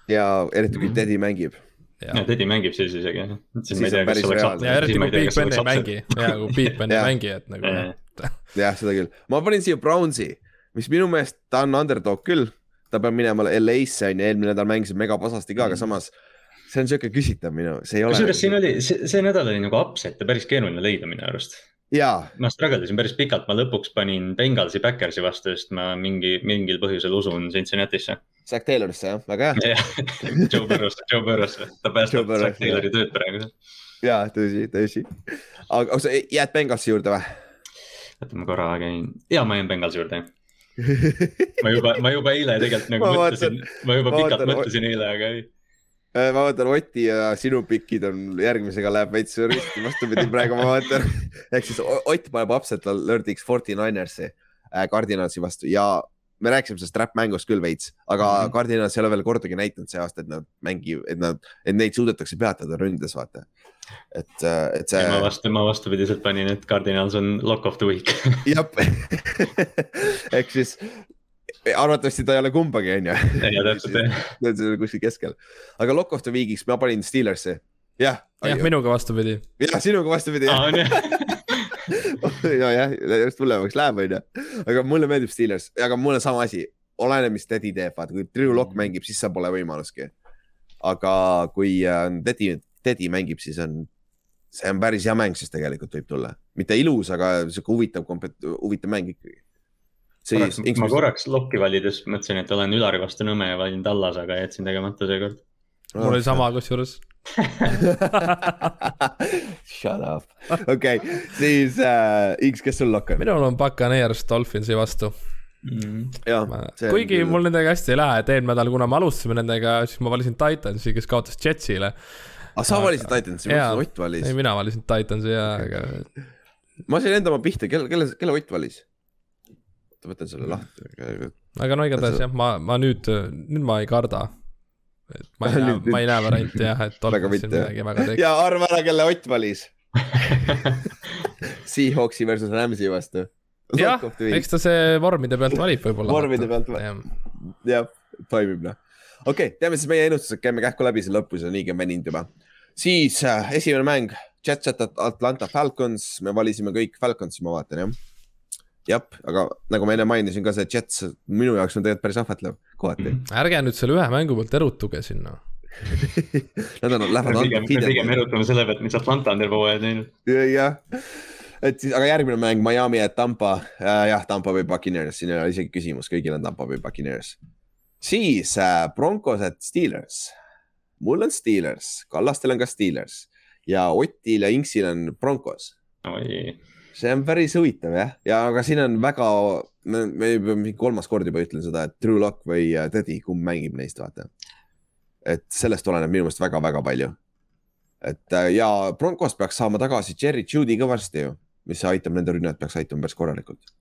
ja eriti kui Teddy mängib. ja Teddy mängib siis isegi jah. siis ma ei tea, kas oleks reaalne. ja eriti kui Big Ben ei upset. mängi ja kui Big Ben ei Jah. mängi, et nagu Jah. jah, seda küll. ma panin siia Brownsi, mis minu meelest ta on underdog küll. ta peab minema LA-sse on ju, eelmine nädal mängisid megapasasti ka, aga samas see on siuke küsitav minu, see ei ole. kusjuures siin oli, see, see nädal oli nagu upset'e päris keeruline leida minu arust. ma struggle isin päris pikalt, ma lõpuks panin Bengalsi Backersi vastu, sest ma mingi, mingil põhjusel usun Cincinnati'sse. Zack Taylorisse jah, väga hea. *laughs* Joe Burrow's, Joe Burrow's, ta päästab Zack Taylori tööd praegu. jaa, tõsi, tõsi. aga sa jääd Bengalsi juurde või? oota, ma korra käin, ja ma jään Bengalsi juurde. ma juba, ma juba eile tegelikult nagu Ma mõtlesin, ma juba ma pikalt vaatan- mõtlesin eile, aga ei. Äh, ma vaatan Oti ja sinu pikid on järgmisega läheb veits risti vastupidi, praegu ma vaatan. *laughs* ehk siis Ott paneb upset alert'iks Forty Ninersi äh, Cardinalsi vastu ja me rääkisime sellest trap mängust küll veits, aga mm. -hmm. Cardinals ei ole veel kordagi näidanud see aasta, et nad mängivad, et nad, et neid suudetakse peatada ründes, vaata. et, et see. ma vastu, ma vastupidiselt panin, et Cardinals on lock of the week. jah, ehk siis arvatavasti ta ei ole kumbagi, onju. ja täpselt jah. *laughs* see on kuskil keskel, aga Lock of the Week'iks ma panin Steelersi. jah, jah, minuga vastupidi. jah, sinuga vastupidi. on jah. nojah, just hullemaks läheb, onju. aga mulle meeldib Steelers, aga mul on sama asi, oleneb, mis Teddy teeb, vaata kui Drew Lock mängib, siis seal pole võimaluski. aga kui äh, Teddy, Teddy mängib, siis on, see on päris hea mäng, siis tegelikult võib tulla, mitte ilus, aga sihuke huvitav, huvitav mäng ikkagi. siis, ma korraks lokki valides mõtlesin, et olen Ülari vastu Nõmme ja valin Tallas, aga jätsin tegemata seekord. Mul oli sama kusjuures. *laughs* Shut up, okei okay,, siis äh, X, kes sul lokk on? minul on Buccaneers Dolphinsi vastu. jah, kuigi küll... mul nendega hästi ei lähe, et eelmine nädal, kuna me alustasime nendega, siis ma valisin Titansi, kes kaotas Jetsile. aga sa valisid Titansi, ma mõtlesin Ott valis ei,. mina valisin Titansi ja, aga ma sain enda oma pihta, kelle, kelle, kelle Ott valis? Ma võtan selle lahti. aga no igatahes jah, ma, ma nüüd, nüüd ma ei karda. et ma ei *laughs* näe ma ei näe varianti jah, et *laughs* mitte, jah. midagi väga teeks. ja arva ära, kelle Ott valis. *laughs* Seahawksi versus Rams'i vastu. jah, eks ta see vormide pealt valib võib-olla. Vormide pealt va- jah, toimib noh. okei okay,, teeme siis meie ennustused, käime kähku läbi selle lõpus, on niigi on veninud juba. siis äh, esimene mäng, Jets at Atlanta Falcons, me valisime kõik Falconsi, ma vaatan jah. jah, aga nagu ma enne mainisin ka see Jets minu jaoks on tegelikult päris ahvatlev kohati. ärge nüüd selle ühe mängu pealt erutuge sinna. *laughs* Nad on, lähevad pigem, pigem erutame selle pealt, mis Atlanta on terve hooaja teinud. jah, et siis, aga järgmine mäng Miami ja Tampa äh,, jah, Tampa või Buccaneers, siin ei ole isegi küsimus, kõigil on Tampa või Buccaneers. siis äh, Broncos at Steelers. mul on Steelers, Kallastel on ka Steelers ja Otil ja Inksil on Broncos. oi, see on päris huvitav jah, ja aga siin on väga, me, me juba mingi kolmas kord juba ütlen seda, et Drew Lock või äh, Teddy, kumb mängib neist, vaata. et sellest oleneb minu meelest väga-väga palju. et äh, ja Broncos peaks saama tagasi Jerry Judy ka varsti ju, mis aitab nende rünnet peaks aitama päris korralikult.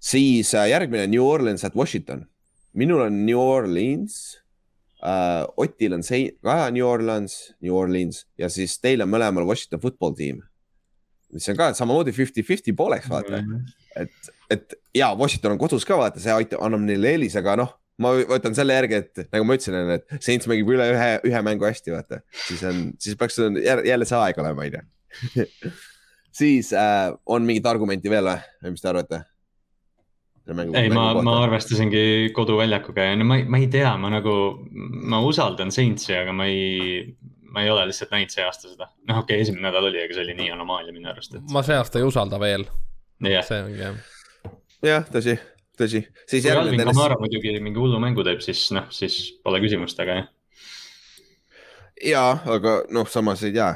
siis äh, järgmine New Orleans at Washington. minul on New Orleans uh,. Otil on see ka New Orleans, New Orleans ja siis teil on mõlemal Washington football tiim mis on ka samamoodi fifty-fifty pooleks, vaata mm. -hmm. et, et ja Washington on kodus ka, vaata, see aitab, annab neile eelise, aga noh, ma võtan selle järgi, et nagu ma ütlesin, et Saints mängib üle ühe, ühe mängu hästi, vaata, siis on, siis peaks jälle see aeg olema, onju. *laughs* siis äh, on mingit argumenti veel või, mis te arvate? ei, ma, ma arvestasingi koduväljakuga ja no ma, ma ei tea, ma nagu, ma usaldan Saintsi, aga ma ei, ma ei ole lihtsalt näinud see aasta seda. noh, okei okay,, esimene nädal oli, aga see oli nii anomaalia minu arust et.... ma see aasta ei usalda veel yeah.. see ongi jah. jah, tõsi, tõsi. kui Alvin Kamara tennis... muidugi mingi hullu mängu teeb, siis noh, siis pole küsimust, aga jah. ja, aga noh, samas ei tea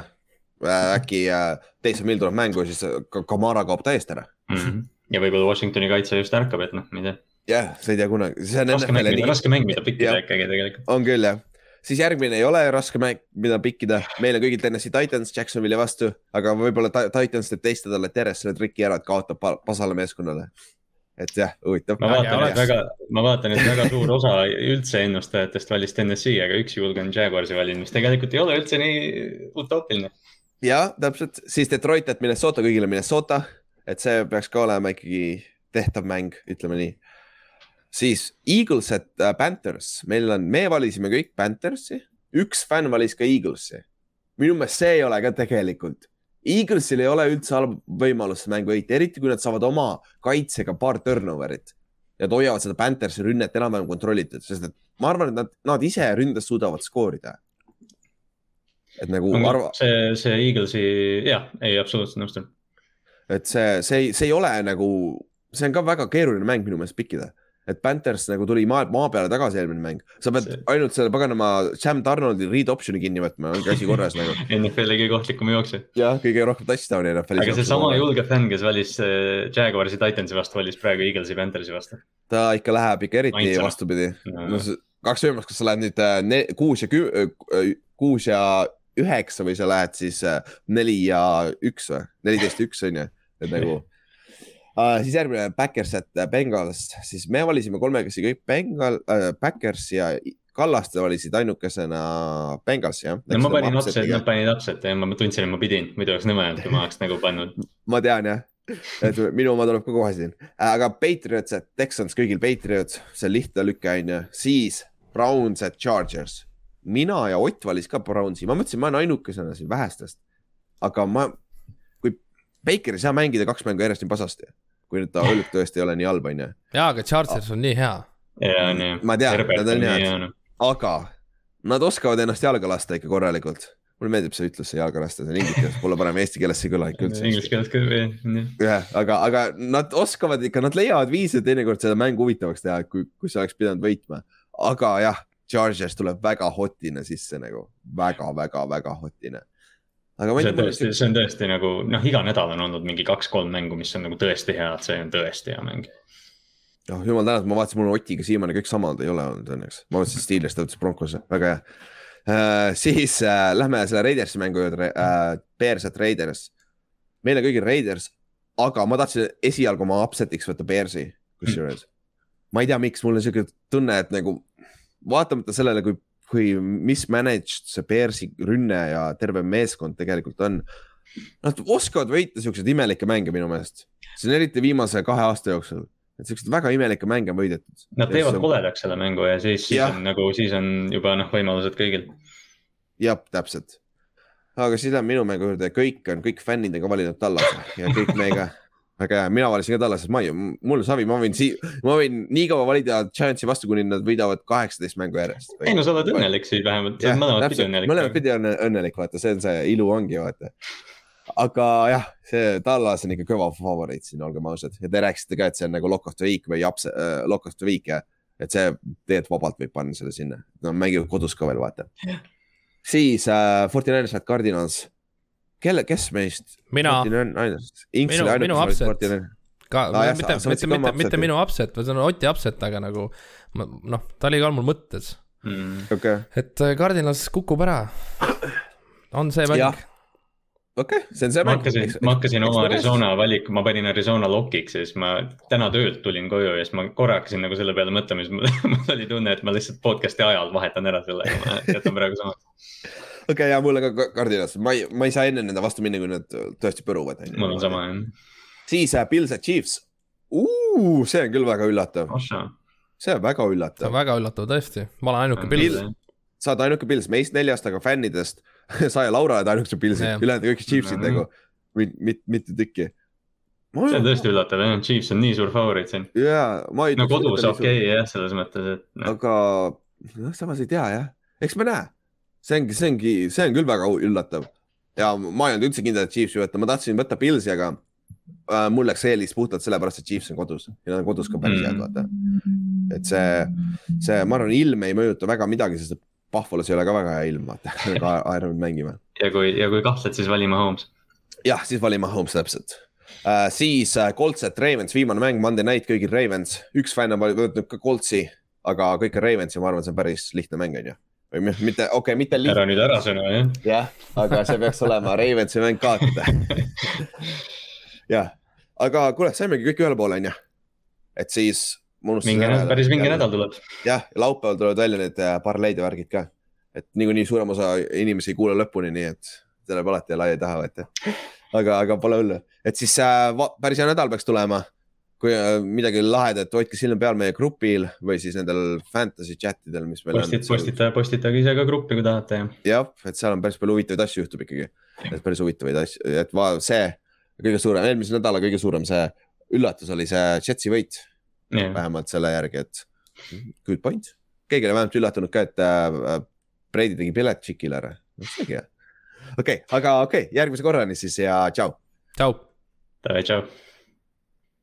äh,. äkki äh, Taysom Hill tuleb mängu, siis Kamara kaob täiesti ära mm. -hmm. ja võib-olla Washingtoni kaitse just ärkab, et noh, ma ei tea jah, sa ei tea kunagi. raske mäng, raske mäng, mida pikki teha ikkagi tegelikult. on küll jah, siis järgmine ei ole raske mäng, mida pikkida, meil on kõigil Tennessee Titans Jacksonville'i vastu, aga võib-olla Titans teeb teist nädalat järjest selle triki ära, et kaotab pasale meeskonnale. et jah, huvitav. ma vaatan, et väga, ma vaatan, et väga suur osa üldse ennustajatest valis Tennessee, aga üks julge on Jaguarsi valinud, mis tegelikult ei ole üldse nii utoopiline. ja täpselt, siis Detroit, et Minnesota, kõigile Minnesota, et see peaks ka olema ikkagi tehtav mäng, ütleme nii siis Eagles at äh, Panthers, meil on, me valisime kõik Panthersi, üks fänn valis ka Eaglesi. minu meelest see ei ole ka tegelikult. Eaglesil ei ole üldse halb võimalus mängu võita, eriti kui nad saavad oma kaitsega paar turnover'it. Nad hoiavad seda Panthersi rünnet enam-vähem kontrollitud, sest et ma arvan, et nad, nad ise ründes suudavad skoorida. et nagu no, arva. see, see Eaglesi, jah, ei absoluutselt nõustun. et see, see, see ei ole nagu, see on ka väga keeruline mäng minu meelest pikkida et Panthers nagu tuli maa, maa peale tagasi eelmine mäng, sa pead see... ainult selle paganama Sam Donaldi read option'i kinni võtma, ongi asi korras nagu. *laughs* NFL-i kõige ohtlikum jooksja. jah, kõige rohkem touchdown'i NFL-is. aga seesama julge fänn, kes valis äh, Jaguarsi Titansi vastu, valis praegu Eaglesi Panthersi vastu. ta ikka läheb ikka eriti Aintsana. vastupidi no.. no kaks võimalust, kas sa lähed nüüd äh, ne, kuus ja kü-, äh, kuus ja üheksa või sa lähed siis neli ja üks või, neliteist ja üks on ju, et nagu uh,. siis järgmine Backers at Bengals, siis me valisime kolmekesi kõik Bengal äh,, Backers ja Kallaste valisid ainukesena Bengalsi jah? no ma panin upset, nad panid upset'i ja ma tundsin, et ma pidin, muidu oleks nõme olnud, kui ma oleks nagu pannud *laughs* ma tean jah, et minu oma tuleb ka kohe siin, aga Patriots at Texans, kõigil Patriots, see lihtne lüke on ju, siis Browns at Chargers. mina ja Ott valis ka Brownsi, ma mõtlesin, ma olen ainukesena siin vähestest. aga ma, kui Baker ei saa mängida kaks mängu järjest nii pasasti kui nüüd ta õlg tõesti ei ole nii halb, on ju. jaa, aga Chargers on nii hea. jaa, on ju. ma tean, nad on head, aga nad oskavad ennast jalga lasta ikka korralikult. mulle meeldib see ütlus, see jalga lasta, see on inglise keeles, pole parem eesti keeles ei kõla ikka üldse. Inglise keeles ka, jah. jah, aga, aga nad oskavad ikka, nad leiavad viise teinekord seda mängu huvitavaks teha, kui, kui sa oleks pidanud võitma. aga jah, Chargers tuleb väga hotine sisse nagu väga, väga, väga hotine aga see on tõesti, see on tõesti nagu noh, iga nädal on olnud mingi kaks-kolm mängu, mis on nagu tõesti head, see on tõesti hea mäng. noh, jumal tänatud, ma vaatasin, mul on Otiga siiamaani kõik samad ei ole olnud õnneks, ma mõtlesin Steelers, ta ütles Broncos, väga hea uh,. siis uh, lähme selle Raidersi mängu juurde uh,, Bears at Raiders. meil on kõigil Raiders, aga ma tahtsin esialgu oma upset'iks võtta Bearsi, kusjuures mm.. ma ei tea, miks, mul on siuke tunne, et nagu vaatamata sellele, kui kui mismanaged see Bearsi rünne ja terve meeskond tegelikult on. Nad oskavad võita siukseid imelikke mänge minu meelest, see on eriti viimase kahe aasta jooksul, et siukseid väga imelikke mänge on võidetud. Nad teevad on... koledaks selle mängu ja siis, siis on nagu, siis on juba noh, võimalused kõigil. jah, täpselt. aga siis läheme minu mängu juurde, kõik on, kõik fännid on ka valinud Tallase ja kõik meiega väga hea, mina valisin ka Tallasest, ma ei, mul savi, ma võin sii-, ma võin nii kaua valida Giantsi vastu, kuni nad võidavad kaheksateist mängu järjest. ei no sa oled õnnelik siis vähemalt, sa oled mõlemat pidi õnnelik. mõlemat pidi on õnnelik, vaata, see on see ilu ongi, vaata. aga jah, see Tallas on ikka kõva favoriit siin, olgem ausad. Ja te rääkisite ka, et see on nagu lock of the week või japs äh,, lock of the week ja et see tegelikult vabalt võib panna selle sinna, no mängivad kodus ka veel, vaata. siis äh, Forty Niners at Cardinals kelle, kes meist? mina, Minu- minu upset. ka jah, mitte, mitte, mitte, mitte minu upset, vaid see on Oti upset, aga nagu ma- noh, ta oli ka mul mõttes, mm.. okei, et äh, Cardinals kukub ära. on see mäng, okei, see on see ma mäng. hakkasin, ma hakkasin oma Arizona valiku, ma panin Arizona lokiks ja siis ma täna töölt tulin koju ja siis ma korra hakkasin nagu selle peale mõtlema, siis *laughs* mul oli tunne, et ma lihtsalt podcast'i ajal vahetan ära selle ja ma jätan praegu samaks. okei, ja mulle ka Cardinals, ma ei, ma ei saa enne nende vastu minna, kui nad tõesti põruvad. mul on sama jah. siis äh, Pils ja Chiefs. see on küll väga üllatav, see on väga see üllatav on. väga üllatav tõesti, ma olen ainuke Pils. sa oled ainuke Pils, meist neljast, aga fännidest *laughs* sa ja Laura oled ainukesed Pilsid ülejäänud kõik Chiefsid nagu, mit-, mitu tükki. see on tõesti üllatav jah, Chiefs on nii suur favoriit siin. ma ei. no kodus okei okay, jah, selles mõttes, et noh, aga noh, samas ei tea jah, eks me näe. See ongi, see ongi, see on küll väga üllatav ja ma ei olnud üldse kindel, et Chiefsi võtta, ma tahtsin võtta Pilsi, aga äh, mul läks eelis puhtalt sellepärast, et Chiefs on kodus ja nad on kodus ka päris head, vaata. et see, see, ma arvan, ilm ei mõjuta väga midagi, sest et Pahvolas ei ole ka väga hea ilm, vaata, ka aerunud mängima. ja kui, ja kui kahtled, siis vali Mahomes. jah, siis valime Holmes täpselt uh,. siis uh, Colts, et Ravens, viimane mäng, Monday night kõigil Ravens, üks fänn on võtnud ka Coltsi, aga kõik on Ravens ja ma arvan, see on päris lihtne mäng, on ju. Või mi- mitte, okei okay,, mitte lihtne, ära nüüd ära sõna jah. jah, aga see peaks olema Ravensi mäng kaotada. *laughs* jah, aga kuule, saimegi kõik ühele poole, on ju. et siis. vinge, päris vinge nädal tuleb. jah, laupäeval tulevad välja need äh, parleid ja värgid ka. et niikuinii suurem osa inimesi ei kuule lõpuni, nii et tuleb alati ja laia taha võtta. aga, aga pole hullu, et siis äh, päris hea nädal peaks tulema. Kui äh, midagi lahedat, hoidke silma peal meie grupil või siis nendel fantasy chat idel, mis meil postit, postitage, postitage ise ka gruppi, kui tahate ja. jah, et seal on päris palju huvitavaid asju juhtub ikkagi, et päris huvitavaid asju, et va- see kõige suurem, eelmise nädala kõige suurem see üllatus oli see Jetsi võit, ja, vähemalt selle järgi, et good point. keegi oli vähemalt üllatunud ka, et äh, Brady tegi Beletšikile ära, seegi hea. okei okay,, aga okei okay,, järgmise korrani siis ja tšau. tšau. tšau.